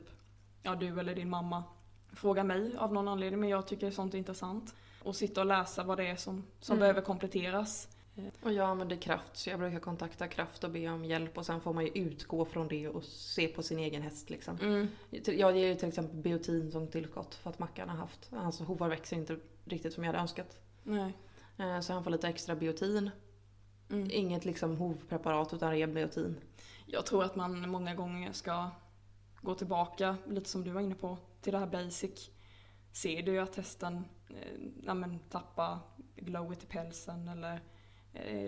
ja du eller din mamma fråga mig av någon anledning, men jag tycker sånt är intressant. Och sitta och läsa vad det är som, som Mm. behöver kompletteras. Och jag använder kraft så jag brukar kontakta kraft och be om hjälp och sen får man ju utgå från det och se på sin egen häst liksom. Mm. Jag ger ju till exempel biotin som tillskott för att Mackan har haft, hans hovar växer inte riktigt som jag hade önskat. Nej. Eh, Så han får lite extra biotin. Mm. Inget liksom hovpreparat utan ren biotin. Jag tror att man många gånger ska gå tillbaka, lite som du var inne på, till det här basic. Ser du att hästen eh, ja, tappar glowet i pälsen eller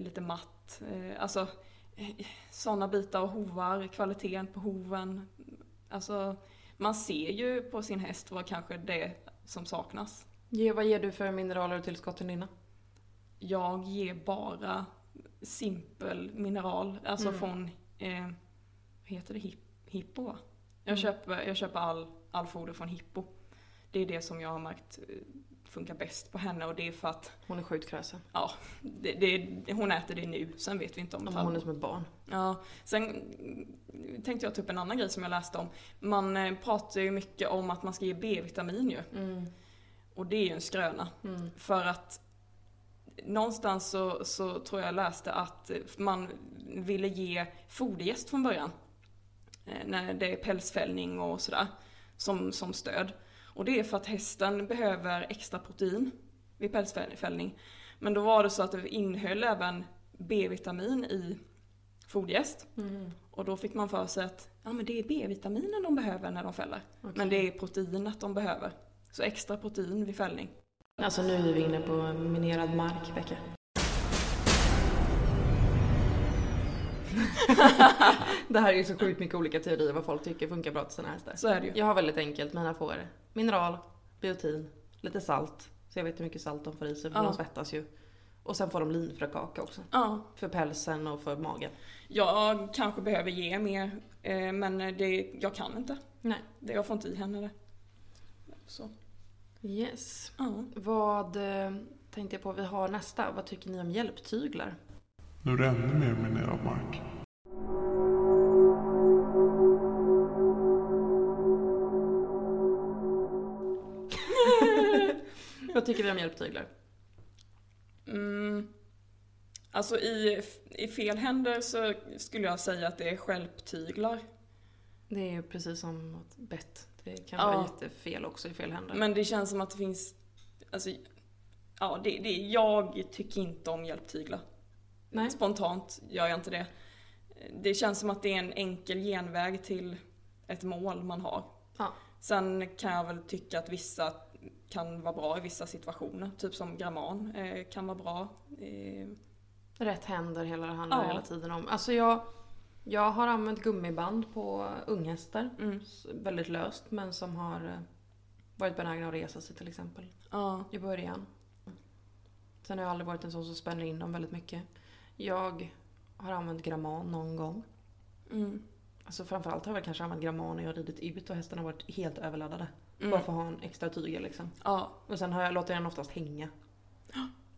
lite matt. Eh, alltså eh, sådana bitar och hovar, kvaliteten på hoven. Alltså man ser ju på sin häst vad kanske det som saknas. Ge, vad ger du för mineraler och tillskott till dina? Jag ger bara simpel mineral, alltså Mm. från, eh, vad heter det, Hip, Hippo va? Jag Mm. köper, jag köper all, all foder från Hippo. Det är det som jag har märkt eh, funkar bäst på henne och det är för att Hon är sjukt kräsen. det, det, hon äter det nu, sen vet vi inte om ett Hon är som ett barn. Ja, sen tänkte jag ta upp en annan grej som jag läste om. Man eh, pratar ju mycket om att man ska ge B-vitamin ju. Mm. Och det är ju en skröna. Mm. För att någonstans så, så tror jag läste att man ville ge fodergäst från början. Eh, När det är pälsfällning och sådär. Som, som stöd. Och det är för att hästen behöver extra protein vid pälsfällning. Men då var det så att det innehöll även B-vitamin i fodergäst. Mm. Och då fick man för sig att ja, men det är B-vitaminen de behöver när de fäller. Okej. Men det är proteinet de behöver. Så extra protein vid fällning. Alltså nu är vi inne på minerad mark, Becka. Det här är ju så sjukt mycket olika teorier vad folk tycker funkar bra till sina hästar. Så är det ju. Jag har väldigt enkelt, mina får mineral, biotin, lite salt. Så jag vet hur mycket salt de får i sig för Ja. de svettas ju. Och sen får de linfrökaka också. Ja, För pälsen och för magen. jag kanske behöver ge mer, eh, men det, jag kan inte. Nej. Det, jag får inte i henne det. Så, Yes. ja. Vad eh, tänkte jag på vi har nästa? Vad tycker ni om hjälptyglar? Nu är det ännu mer minerad mark. <laughs> Vad tycker vi om hjälptyglar? Mm. Alltså i, i fel händer så skulle jag säga att det är stjälptyglar. Det är ju precis som ett bett. Det kan Ja. vara jättefel också i fel händer. Men det känns som att det finns, alltså, ja det, det, jag tycker inte om hjälptyglar. Nej. Spontant gör jag inte det. Det känns som att det är en enkel genväg till ett mål man har. Ja. Sen kan jag väl tycka att vissa kan vara bra i vissa situationer. Typ som Gramman eh, kan vara bra. Eh, Rätt händer hela, handlar Ja. hela tiden om. Alltså jag, jag har använt gummiband på unghästar. mm. Väldigt löst men som har eh, varit benägna att resa sig till exempel. Ja, I början. Sen har jag aldrig varit en sån som spänner in dem väldigt mycket. Jag har använt Gramman någon gång. mm. Alltså framförallt har jag kanske använt Gramman när jag har ridit ut och hästarna har varit helt överladdade. Mm. Bara för att ha en extra tygel liksom. ja, Och sen har jag, låter jag den oftast hänga.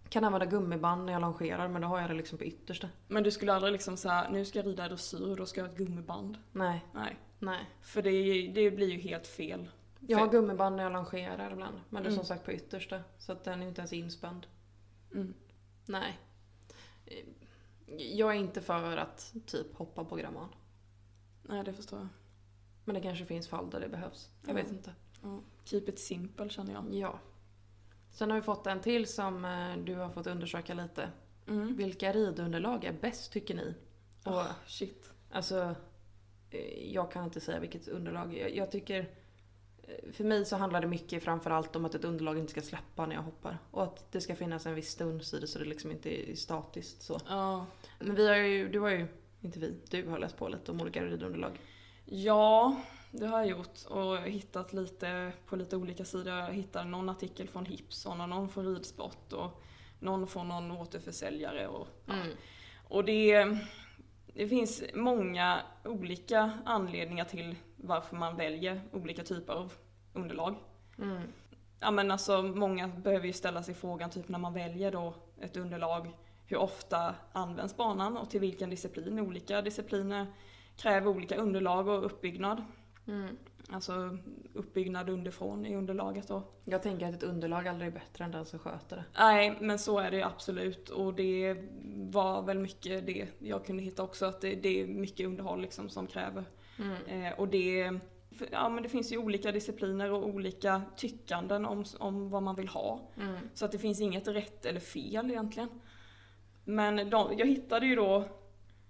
Kan använda gummiband när jag longerar men då har jag det liksom på yttersta. men du skulle aldrig liksom säga nu ska jag rida dressyr och då ska jag ha ett gummiband. Nej, Nej, nej. för det, det blir ju helt fel. Jag har gummiband när jag longerar ibland. Men det är Mm. som sagt på yttersta. Så att den är inte ens inspänd. Mm. Nej. Jag är inte för att typ hoppa på Gramman. Nej, det förstår jag. Men det kanske finns fall där det behövs. Jag Ja. vet inte. Ja. Keep it simple känner jag. Ja. Sen har vi fått en till som eh, du har fått undersöka lite. Mm. Vilka ridunderlag är bäst tycker ni? Och Oh, shit. Alltså, eh, jag kan inte säga vilket underlag. Jag, jag tycker, för mig så handlar det mycket framförallt om att ett underlag inte ska släppa när jag hoppar. Och att det ska finnas en viss stuns i det så det liksom inte är statiskt så. Ja. Men vi har ju, du har ju, inte vi, du har läst på lite om olika ridunderlag. Ja, det har jag gjort och hittat lite på lite olika sidor. Jag hittade någon artikel från Hipson och någon från Ridsport och någon från någon återförsäljare. Och, Mm. och det, det finns många olika anledningar till varför man väljer olika typer av underlag. Mm. Ja men alltså många behöver ju ställa sig frågan typ när man väljer då ett underlag hur ofta används banan och till vilken disciplin. Olika discipliner kräver olika underlag och uppbyggnad. Mm. Alltså uppbyggnad underifrån i underlaget då. Jag tänker att ett underlag aldrig är bättre än den som sköter det. Nej men så är det ju absolut och det var väl mycket det jag kunde hitta också, att det, det är mycket underhåll liksom som kräver. Mm. Eh, och det, ja men det finns ju olika discipliner och olika tyckanden om, om vad man vill ha. Mm. Så att det finns inget rätt eller fel egentligen. Men de, jag hittade ju då,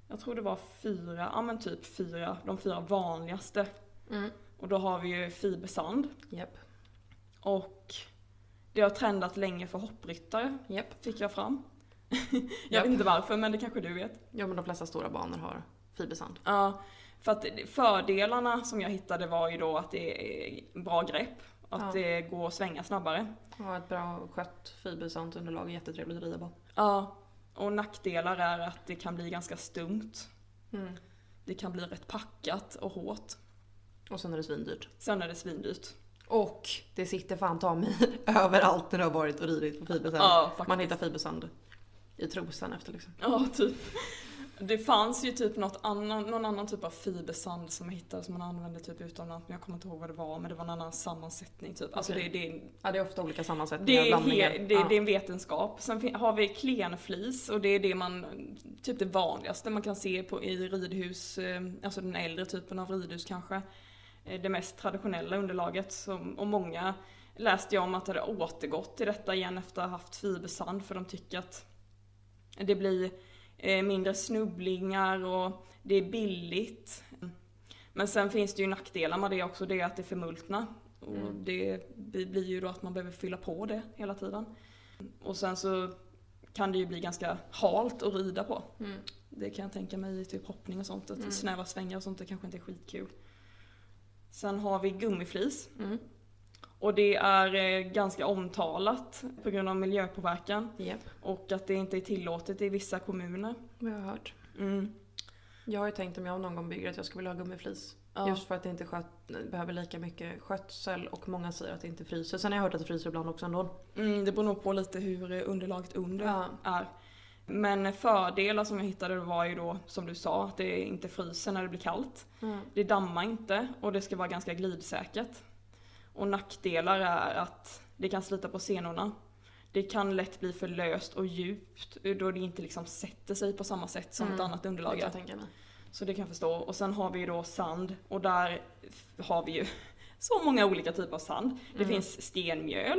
jag tror det var fyra, ja men typ fyra, de fyra vanligaste. Mm. Och då har vi ju fibersand. Japp. Och det har trendat länge för hoppryttare, Japp. fick jag fram. <laughs> jag Japp. vet inte varför, men det kanske du vet. Ja men de flesta stora banor har fibersand. Ja, för att fördelarna som jag hittade var ju då att det är bra grepp, att Ja. det går att svänga snabbare. Ja, ett bra skött fibersandunderlag är jättetrevligt att rida på. Ja, och nackdelar är att det kan bli ganska stumt. Mm. Det kan bli rätt packat och hårt. Och sen är det svindyrt. Sen är det svindyrt. Och det sitter fan ta mig <laughs> överallt när du har varit och ridit på fibersand. Ja. Man hittar fibersand i trosan efter liksom. Ja, typ. Det fanns ju typ något annan, någon annan typ av fibersand som jag hittade som man använde typ utomlands, men jag kommer inte ihåg vad det var, men det var en annan sammansättning typ. Alltså Okej. det, det, Ja det är ofta olika det, sammansättningar och är he, det, ja. det är en vetenskap. Sen har vi klenflis och det är det man, typ det vanligaste man kan se på, i ridhus, eh, alltså den äldre typen av ridhus kanske. Eh, Det mest traditionella underlaget som, och många läste jag om att det hade återgått till detta igen efter att ha haft fibersand för de tycker att det blir mindre snubblingar och det är billigt. Men sen finns det ju nackdelar med det också, det är att det förmultnar. Och Mm. det blir ju då att man behöver fylla på det hela tiden. Och sen så kan det ju bli ganska halt att rida på. Mm. Det kan jag tänka mig i typ hoppning och sånt, att Mm. snäva svängar och sånt det kanske inte är skitkul. Sen har vi gummiflis. Mm. Och det är eh, ganska omtalat på grund av miljöpåverkan. Japp, Och att det inte är tillåtet i vissa kommuner. det har jag hört. Mm. Jag har ju tänkt om jag någon gång bygger att jag skulle vilja ha gummiflis. Ja. Just för att det inte sköt, behöver lika mycket skötsel och många säger att det inte fryser. Sen har jag hört att det fryser ibland också ändå. Mm, det beror nog på lite hur eh, underlaget under Ja. är. Men fördelar som jag hittade var ju då, som du sa, att det inte fryser när det blir kallt. Mm. Det dammar inte och det ska vara ganska glidsäkert. Och nackdelar är att det kan slita på senorna. Det kan lätt bli för löst och djupt då det inte liksom sätter sig på samma sätt som Mm, ett annat Det underlag kan gör. jag tänka mig. Så det kan jag förstå. Och sen har vi ju då sand och där har vi ju <laughs> så många olika typer av sand. Det Mm. finns stenmjöl,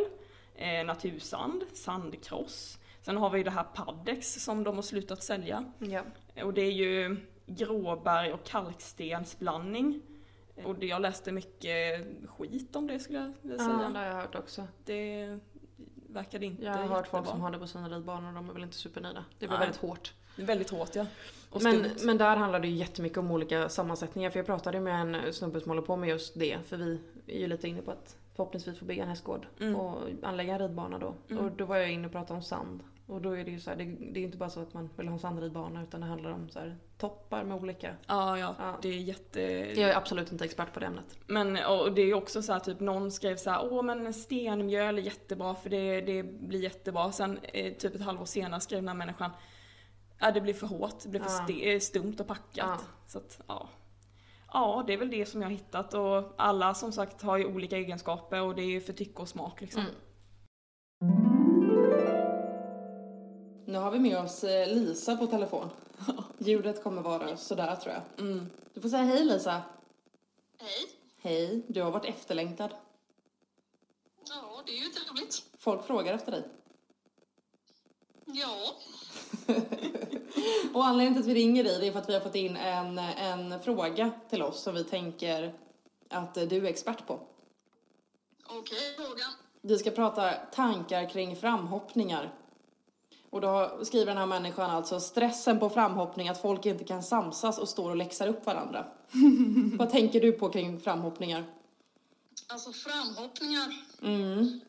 eh, natursand, sandkross. Sen har vi det här paddex som de har slutat sälja. Ja. Och det är ju gråberg och kalkstensblandning. Och det, jag läste mycket skit om det skulle jag vilja ja, säga. det har jag hört också. Det verkade inte Jag har hört folk som har det på sina ridbanor och de är väl inte supernöjda. Det blir Nej. väldigt hårt. Det är Väldigt hårt ja. Och Men, men där handlar det ju jättemycket om olika sammansättningar. För jag pratade med en snubbe som håller på med just det. För vi är ju lite inne på att förhoppningsvis få bygga en hästgård Mm. och anlägga en ridbana då. Mm. Och då var jag inne och pratade om sand. Och då är det ju så här, det, det är inte bara så att man vill ha en sandridbana utan det handlar om så här, toppar med olika. Ja, ja, Ja. det är jätte... Jag är absolut inte expert på det ämnet. Men och det är ju också så här, typ någon skrev så här, åh men stenmjöl är jättebra för det, det blir jättebra. Sen eh, typ ett halvår senare skrev den här människan, ja det blir för hårt, det blir för Ja. eh, stumt och packat. Ja. Så att, ja. Ja, det är väl det som jag har hittat och alla som sagt har ju olika egenskaper och det är ju för tycke och smak liksom. Mm. Nu har vi med oss eh, Lisa på telefon. <laughs> Ljudet kommer vara sådär tror jag. Mm. Du får säga hej Lisa. Hej. Hej, du har varit efterlängtad. Ja, det är ju trevligt. Folk frågar efter dig. Ja, <laughs> Och anledningen till att vi ringer dig det är för att vi har fått in en, en fråga till oss som vi tänker att du är expert på. okej frågan. Vi ska prata tankar kring framhoppningar. Och då skriver den här människan alltså stressen på framhoppning, att folk inte kan samsas och står och läxar upp varandra. <laughs> Vad tänker du på kring framhoppningar? Alltså framhoppningar. Mm.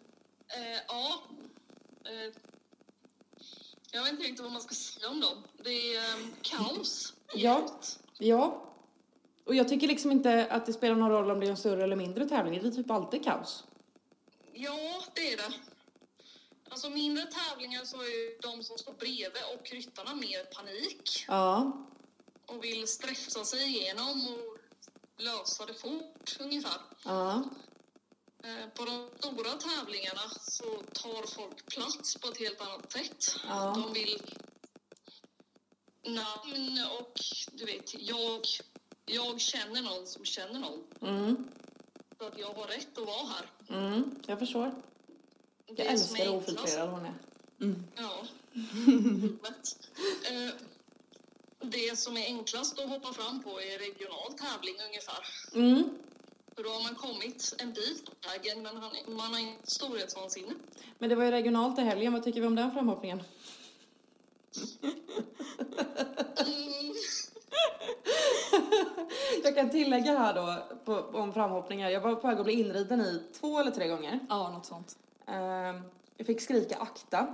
Eh, ja. Eh, jag vet inte riktigt vad man ska säga om dem. Det är eh, kaos. Ja. Ja. Och jag tycker liksom inte att det spelar någon roll om det är en större eller mindre tävling. Det är typ alltid kaos. Ja, det är det. Alltså mindre tävlingar så är ju de som står bredvid och ryttarna mer panik Ja. och vill stressa sig igenom och lösa det fort ungefär. Ja. Eh, På de stora tävlingarna så tar folk plats på ett helt annat sätt. Ja. De vill namn och du vet, jag, jag känner någon som känner någon. Mm, Så att jag har rätt att vara här. mm, jag förstår. Det Jag älskar hur ofiltrerad hon är. Ja. Livet. Eh, det som är enklast att hoppa fram på är regional tävling ungefär. Mm. För då har man kommit en bit på vägen men han, man har inte storhetsvansinne. Men det var ju regionalt i helgen, vad tycker vi om den framhoppningen? Mm. Jag kan tillägga här då på, om framhoppningar. Jag var på väg att bli inriden i två eller tre gånger. Ja, något sånt. Ehm, jag fick skrika akta.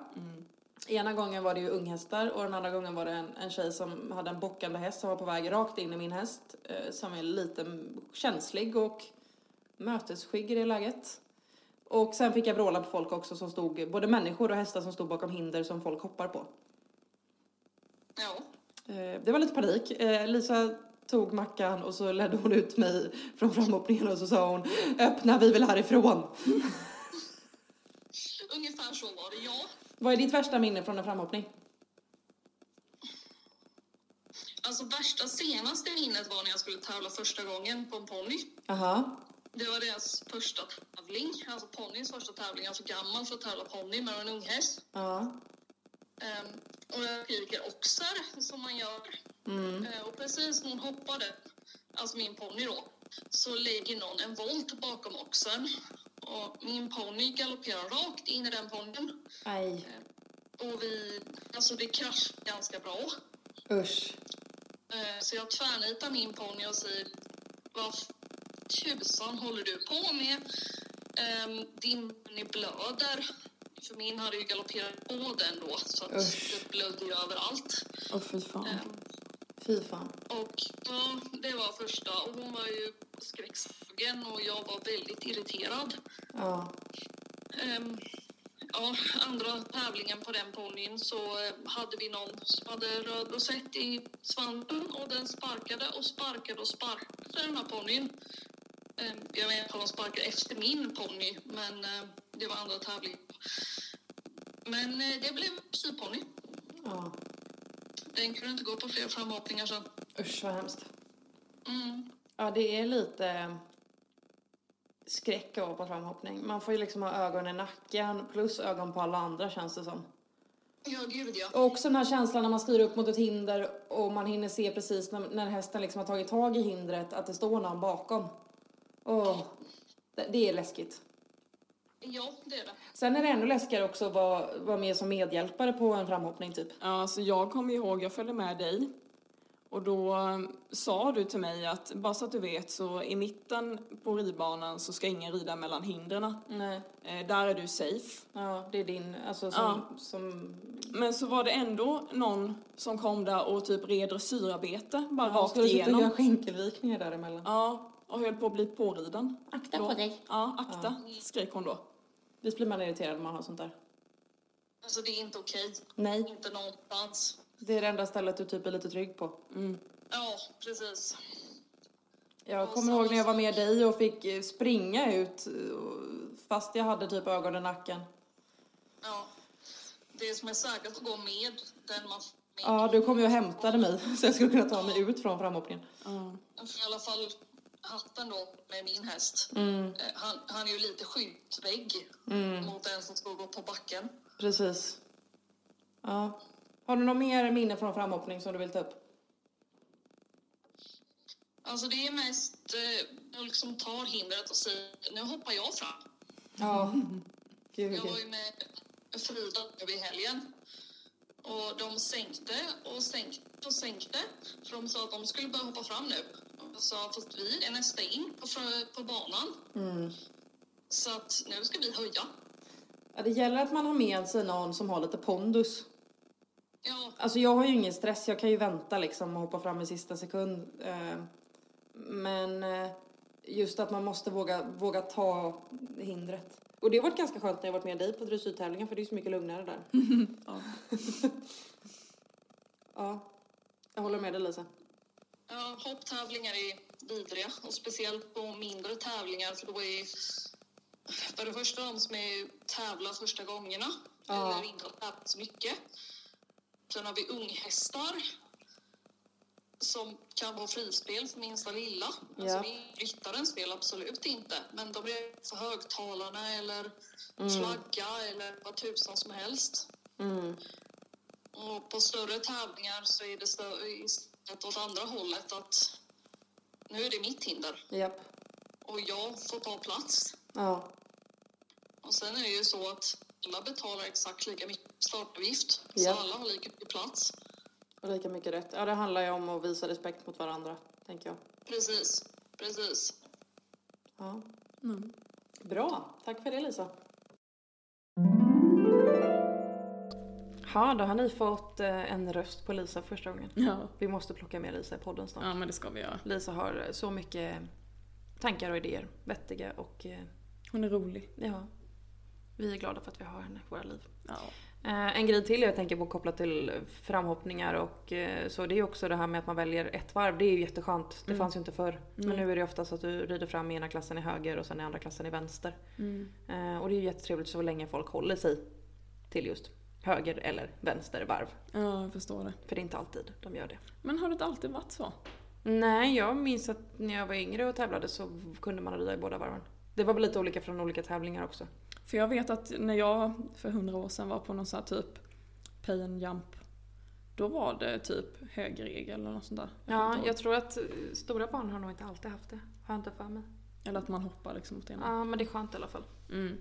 Ena gången var det ju unghästar och den andra gången var det en, en tjej som hade en bockande häst som var på väg rakt in i min häst. eh, som är lite känslig och mötesskygg i det läget. Och sen fick jag vråla på folk också som stod, både människor och hästar som stod bakom hinder som folk hoppar på. Ja. Eh, Det var lite panik. Eh, Lisa tog mackan och så ledde hon ut mig från framhoppningen och så sa hon öppna vi vill härifrån. <laughs> Ungefär så var det, ja. Vad är ditt värsta minne från en framhoppning? Alltså värsta senaste minnet var när jag skulle tävla första gången på en ponny. Aha. Det var deras första tävling, alltså ponnyns första tävling. Jag är för gammal för att tävla ponny med en unghäst. Ja. Ehm, och jag skriker oxer som man gör. Mm. Eh, och precis när hon hoppade, alltså min ponny då, så lägger någon en volt bakom oxen. Och min ponny galopperar rakt in i den ponnyn. Aj. Och vi, alltså det kraschar ganska bra. Usch. Eh, Så jag tvärnitar min ponny och säger Vad tusan håller du på med? Ehm, Din ponny blöder. För min hade ju galopperat på den då så att Usch. det blödde ju överallt. Åh fy fan. Fy fan. Och ja, det var första. Och hon var ju skräckslagen och jag var väldigt irriterad. Ja. Ehm, ja, andra tävlingen på den ponnyn så eh, hade vi någon som hade röd rosett i svansen och den sparkade och sparkade och sparkade den här ponnyn. Ehm, jag vet inte om de sparkade efter min ponny, men eh, det var andra tävlingar. Men eh, det blev syponny. Ja. Den kunde inte gå på fler framhoppningar sen. Usch vad hemskt. Mm. Ja det är lite skräck att på framhoppning. Man får ju liksom ha ögon i nacken plus ögon på alla andra känns det som. Ja, gud ja. Och också den här känslan när man styr upp mot ett hinder och man hinner se precis när, när hästen liksom har tagit tag i hindret att det står någon bakom. Åh, det, det är läskigt. Ja, det är det. Sen är det ännu läskigare också att vara, vara med som medhjälpare på en framhoppning typ. Ja, alltså jag kommer ihåg, jag följde med dig. Och då eh, sa du till mig att, bara så att du vet, så i mitten på ridbanan så ska ingen rida mellan hindren. Nej. Eh, där är du safe. Ja, det är din, alltså som, Ja. som Men så var det ändå någon som kom där och typ red dressyrarbete, bara ja, rakt skulle sitta och göra igenom. skänkelvikningar däremellan. Ja, och höll på att bli påriden. Akta Då- på dig. Ja, akta, skrek hon då. Visst blir man irriterad när man har sånt där? Alltså det är inte okej. Nej. Inte någonstans. Det är det enda stället du typ är lite trygg på. Ja, precis. Jag Och kommer ihåg när jag var med dig och fick eh, springa ut eh, fast jag hade typ ögon i nacken. Ja. Det som är säkert att gå med den man med. Ja, du kom ju och hämtade mig <laughs> så jag skulle kunna ta mig ut från framhoppningen. Ja. I alla fall hatten då med min häst. Mm, Eh, Han, han är ju lite skyddsvägg mm, mot den som ska gå på backen. precis. Ja. Har du något mer minne från framhoppning som du vill ta upp? Alltså det är mest eh, folk som tar hindret och säger nu hoppar jag fram. Ja. <laughs> Gud, Jag var ju med Frida nu i helgen. Och de sänkte och sänkte och sänkte. För de sa att de skulle börja hoppa fram nu. Sa fast vi är nästa in på, på banan. Mm. Så att nu ska vi höja. Ja, det gäller att man har med sig någon som har lite pondus. Ja, Alltså jag har ju ingen stress, jag kan ju vänta liksom och hoppa fram i sista sekund. Eh, Men eh, just att man måste våga, våga ta hindret. Och det har varit ganska skönt när jag varit med dig på dressyrtävlingen för det är så mycket lugnare där. <laughs> Ja. <laughs> Ja, jag håller med dig Lisa. Ja hopptävlingar är vidriga. Och speciellt på mindre tävlingar. För då är för det första de som är tävlar första gångerna. Ja. Eller inte har tävlat så mycket. Sen har vi unghästar. som kan vara frispel för minsta lilla. Ja. Alltså det är ryttarens spel, absolut inte. Men de är för högtalarna eller flagga eller vad tusan som helst. Mm. Och på större tävlingar så är det stö- istället åt andra hållet att nu är det mitt hinder Japp. och jag får ta plats. Ja. Och sen är det ju så att alla betalar exakt lika mycket startavgift. Ja. Så alla har lika mycket plats. Och lika mycket rätt. Ja, det handlar ju om att visa respekt mot varandra, tänker jag. Precis, precis. Ja. Mm. Bra, tack för det Lisa. Ja, då har ni fått eh, en röst på Lisa första gången. Ja. Vi måste plocka med Lisa i podden snart. ja, men det ska vi göra. Lisa har så mycket tankar och idéer, vettiga och eh, Hon är rolig. ja, vi är glada för att vi har henne i våra liv. Ja. Eh, En grej till jag tänker på kopplat till framhoppningar och så det är ju också det här med att man väljer ett varv. Det är ju jätteskönt. Det Mm. fanns ju inte förr. Men Nej. nu är det oftast att du rider fram i ena klassen i höger och sen i andra klassen i vänster. Mm. Och det är ju jättetrevligt så länge folk håller sig till just höger eller vänster varv. ja, jag förstår det. För det är inte alltid de gör det. Men har det inte alltid varit så? Nej, jag minns att när jag var yngre och tävlade så kunde man rida i båda varven. Det var väl lite olika från olika tävlingar också. För jag vet att när jag för hundra år sedan var på någon sån här typ pay and jump. Då var det typ högerregel eller något sånt där. Jag Ja, jag tror att eh, stora barn har nog inte alltid haft det. Har jag inte för mig. Eller att man hoppar liksom åt ena. Ja, men det är skönt i alla fall. Mm.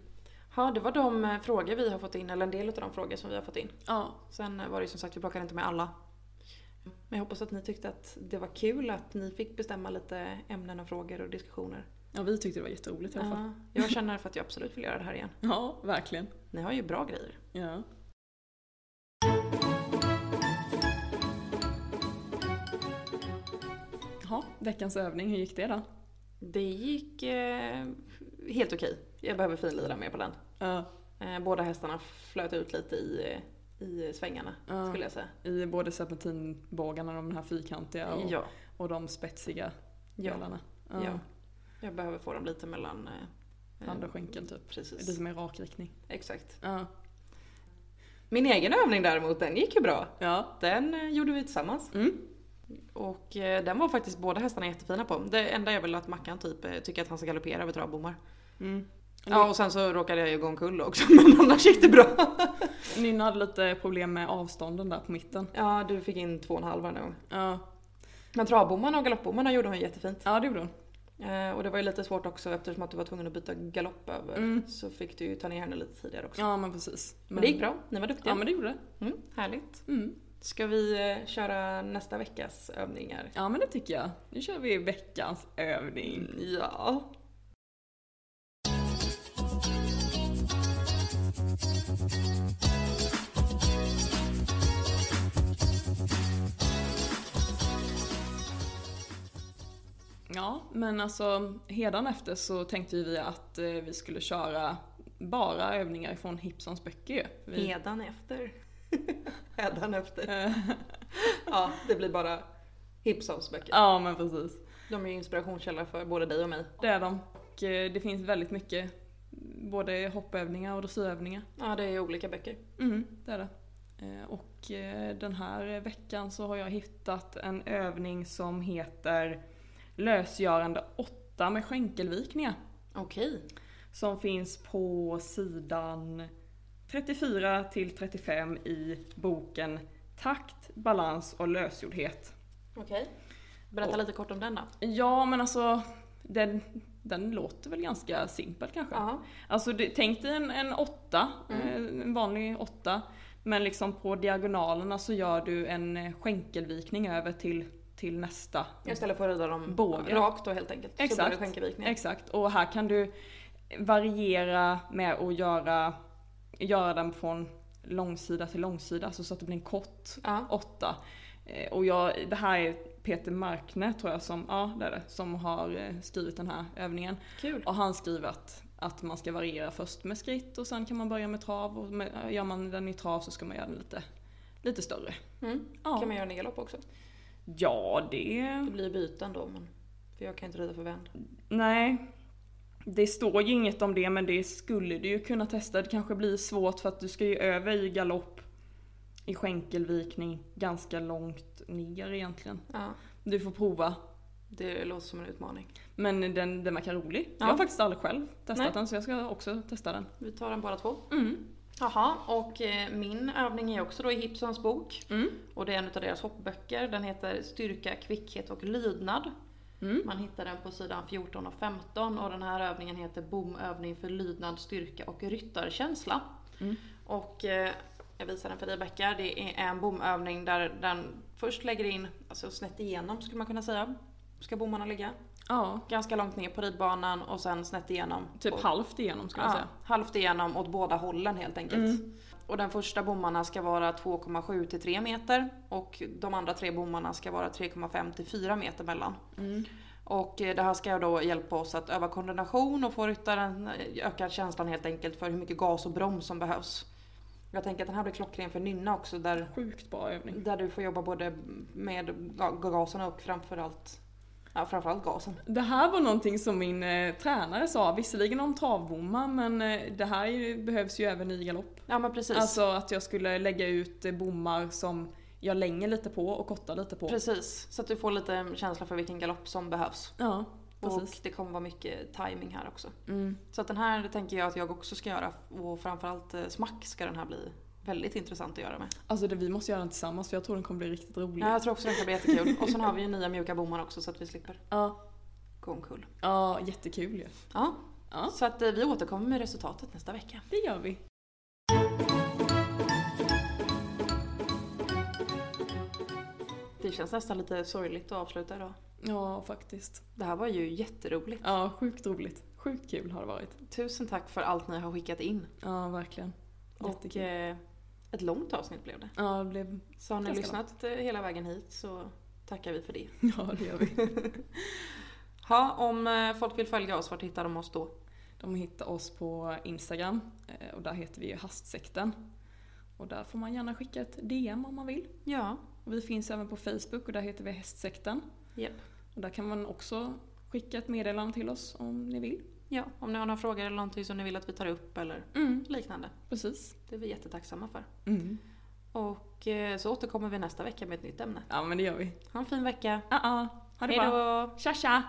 Ja, det var de eh, frågor vi har fått in, eller en del av de frågor som vi har fått in. Ja, Sen eh, var det ju som sagt, vi plockade inte med alla. Men jag hoppas att ni tyckte att det var kul att ni fick bestämma lite ämnen och frågor och diskussioner. ja, vi tyckte det var jätteroligt i alla fall. Ja, jag känner för att jag absolut vill göra det här igen. Ja, verkligen. Ni har ju bra grejer. Ja. Ja, veckans övning, hur gick det då? Det gick eh, helt okej. Jag behöver finlira mer på den. Ja, Eh, båda hästarna flöt ut lite i, i svängarna Ja. skulle jag säga. I både serpentinbågarna, de här fyrkantiga och, Ja, och de spetsiga Ja. delarna. ja. Jag behöver få dem lite mellan... Eh, Hand och eh, skänkeln typ. Precis. Lite mer rak riktning. Exakt. Ja. Min egen övning däremot, den gick ju bra. Ja. Den eh, gjorde vi tillsammans. Mm. Och eh, den var faktiskt båda hästarna jättefina på. Det enda är väl att Mackan typ eh, tycker att han ska galoppera över travbommar. Mm. Ja och sen så råkade jag ju gå omkull också <laughs> men annars gick det bra. <laughs> Nynna hade lite problem med avstånden där på mitten. Ja du fick in två och en halv varje gång. Ja, Men travbommarna och galoppbommarna gjorde hon jättefint. ja det gjorde hon. Eh, och det var ju lite svårt också eftersom att du var tvungen att byta galopp över. Mm. Så fick du ju ta ner henne lite tidigare också. Ja men precis. Men det gick bra, ni var duktiga. Ja men det gjorde det. Mm, härligt. Mm. Ska vi eh, köra nästa veckas övningar? Ja men det tycker jag. Nu kör vi veckans övning. Ja. Ja men alltså efter så tänkte vi att eh, vi skulle köra bara övningar från Hipsons böcker ju. Vi, efter. <laughs> Hedan efter. Eh, Ja, det blir bara Hipsons böcker. ja men precis. De är ju inspirationskälla för både dig och mig. Det är de. Och eh, det finns väldigt mycket både hoppövningar och dressyrövningar. Ja, det är olika böcker. Mm, det är det. Eh, Och eh, den här veckan så har jag hittat en övning som heter lösgörande 8 med skänkelvikningar. Okej. Som finns på sidan 34 till 35 i boken Takt, balans och lösgjordhet. Okej. Berätta lite kort om den då. Ja men alltså den, den låter väl ganska simpel kanske. Ja. Alltså det, tänk dig en, en åtta, Mm. eh, en vanlig åtta. Men liksom på diagonalerna så gör du en skänkelvikning över till, till nästa. Istället för att rida dem Båge. rakt då helt enkelt. Så Exakt. blir det skänkelvikning. Exakt, och här kan du variera med att göra, göra den från långsida till långsida, alltså så att det blir en kort Ja. åtta. Eh, Och jag, det här är Peter Markner tror jag som, ja det är det, som har eh, skrivit den här övningen. Kul. Och han skriver att, att man ska variera först med skritt och sen kan man börja med trav och med, gör man den i trav så ska man göra den lite, lite större. Mm. Ja, Kan man göra en galopp också? ja det... Det blir byten då men... För jag kan inte rida för vänd. Nej. Det står ju inget om det men det skulle du ju kunna testa. Det kanske blir svårt för att du ska ju över i galopp i skänkelvikning ganska långt ner egentligen. Ja, Du får prova. det låter som en utmaning. Men den, den verkar rolig. Ja. Jag har faktiskt aldrig själv testat Nej. den så jag ska också testa den. Vi tar den bara två. Mm. Jaha, och eh, min övning är också då i Hipsons bok. Mm. Och det är en av deras hoppböcker. Den heter Styrka, kvickhet och lydnad. Mm. Man hittar den på sidan 14 och 15 och den här övningen heter Bomövning för lydnad, styrka och ryttarkänsla. Mm. Och eh, jag visar den för dig Becka. Det är en bomövning där den först lägger in, alltså snett igenom skulle man kunna säga. Ska bommarna ligga. Ja, Ganska långt ner på ridbanan och sen snett igenom. typ Och- halvt igenom skulle jag Ja, säga. halvt igenom åt båda hållen helt enkelt. Mm. Och den första bommarna ska vara 2,7 till 3 meter och de andra tre bommarna ska vara 3,5 till 4 meter mellan. Mm. Och eh, det här ska då hjälpa oss att öva koordination och få ryttaren eh, öka känslan helt enkelt för hur mycket gas och broms som behövs. Jag tänker att den här blir klockren för nynna också där, Sjukt bra övning. där du får jobba både med ga- gasen och framförallt, ja, framförallt gasen. Det här var någonting som min eh, tränare sa, visserligen om travbommar men eh, det här är ju, behövs ju även i galopp. Ja men precis. Alltså att jag skulle lägga ut eh, bommar som jag länger lite på och kortar lite på. Precis, så att du får lite känsla för vilken galopp som behövs. Ja, Och precis. det kommer vara mycket timing här också. Mm. Så att den här tänker jag att jag också ska göra och framförallt eh, smack ska den här bli väldigt intressant att göra med. Alltså det, vi måste göra den tillsammans för jag tror den kommer bli riktigt rolig. Ja, jag tror också den kan bli jättekul. Och sen har vi ju nya mjuka bommar också så att vi slipper Ja, gå omkull. ja jättekul ju. Ja, Ja, så att eh, vi återkommer med resultatet nästa vecka. det gör vi. Det känns nästan lite sorgligt att avsluta idag. Ja, faktiskt. Det här var ju jätteroligt. Ja, sjukt roligt. Sjukt kul har det varit. Tusen tack för allt ni har skickat in. Ja, verkligen. Och Jättekul. eh, ett långt avsnitt blev det. Ja, det blev... Så har ni lyssnat eh, hela vägen hit så tackar vi för det. <laughs> Ja, det gör vi. <laughs> Ha, om eh, folk vill följa oss, vart hittar de oss då? De hittar oss på Instagram eh, och där heter vi ju Hastsekten. Och där får man gärna skicka ett DM om man vill. Ja, Och vi finns även på Facebook och där heter vi Hästsekten. Japp. Och där kan man också skicka ett meddelande till oss om ni vill. Ja, om ni har några frågor eller någonting som ni vill att vi tar upp eller Mm, liknande. precis. Det är vi jättetacksamma för. Mm. Och eh, så återkommer vi nästa vecka med ett nytt ämne. Ja, men det gör vi. Ha en fin vecka. Ah, ah. Ha det Hej bra. Tja, tja!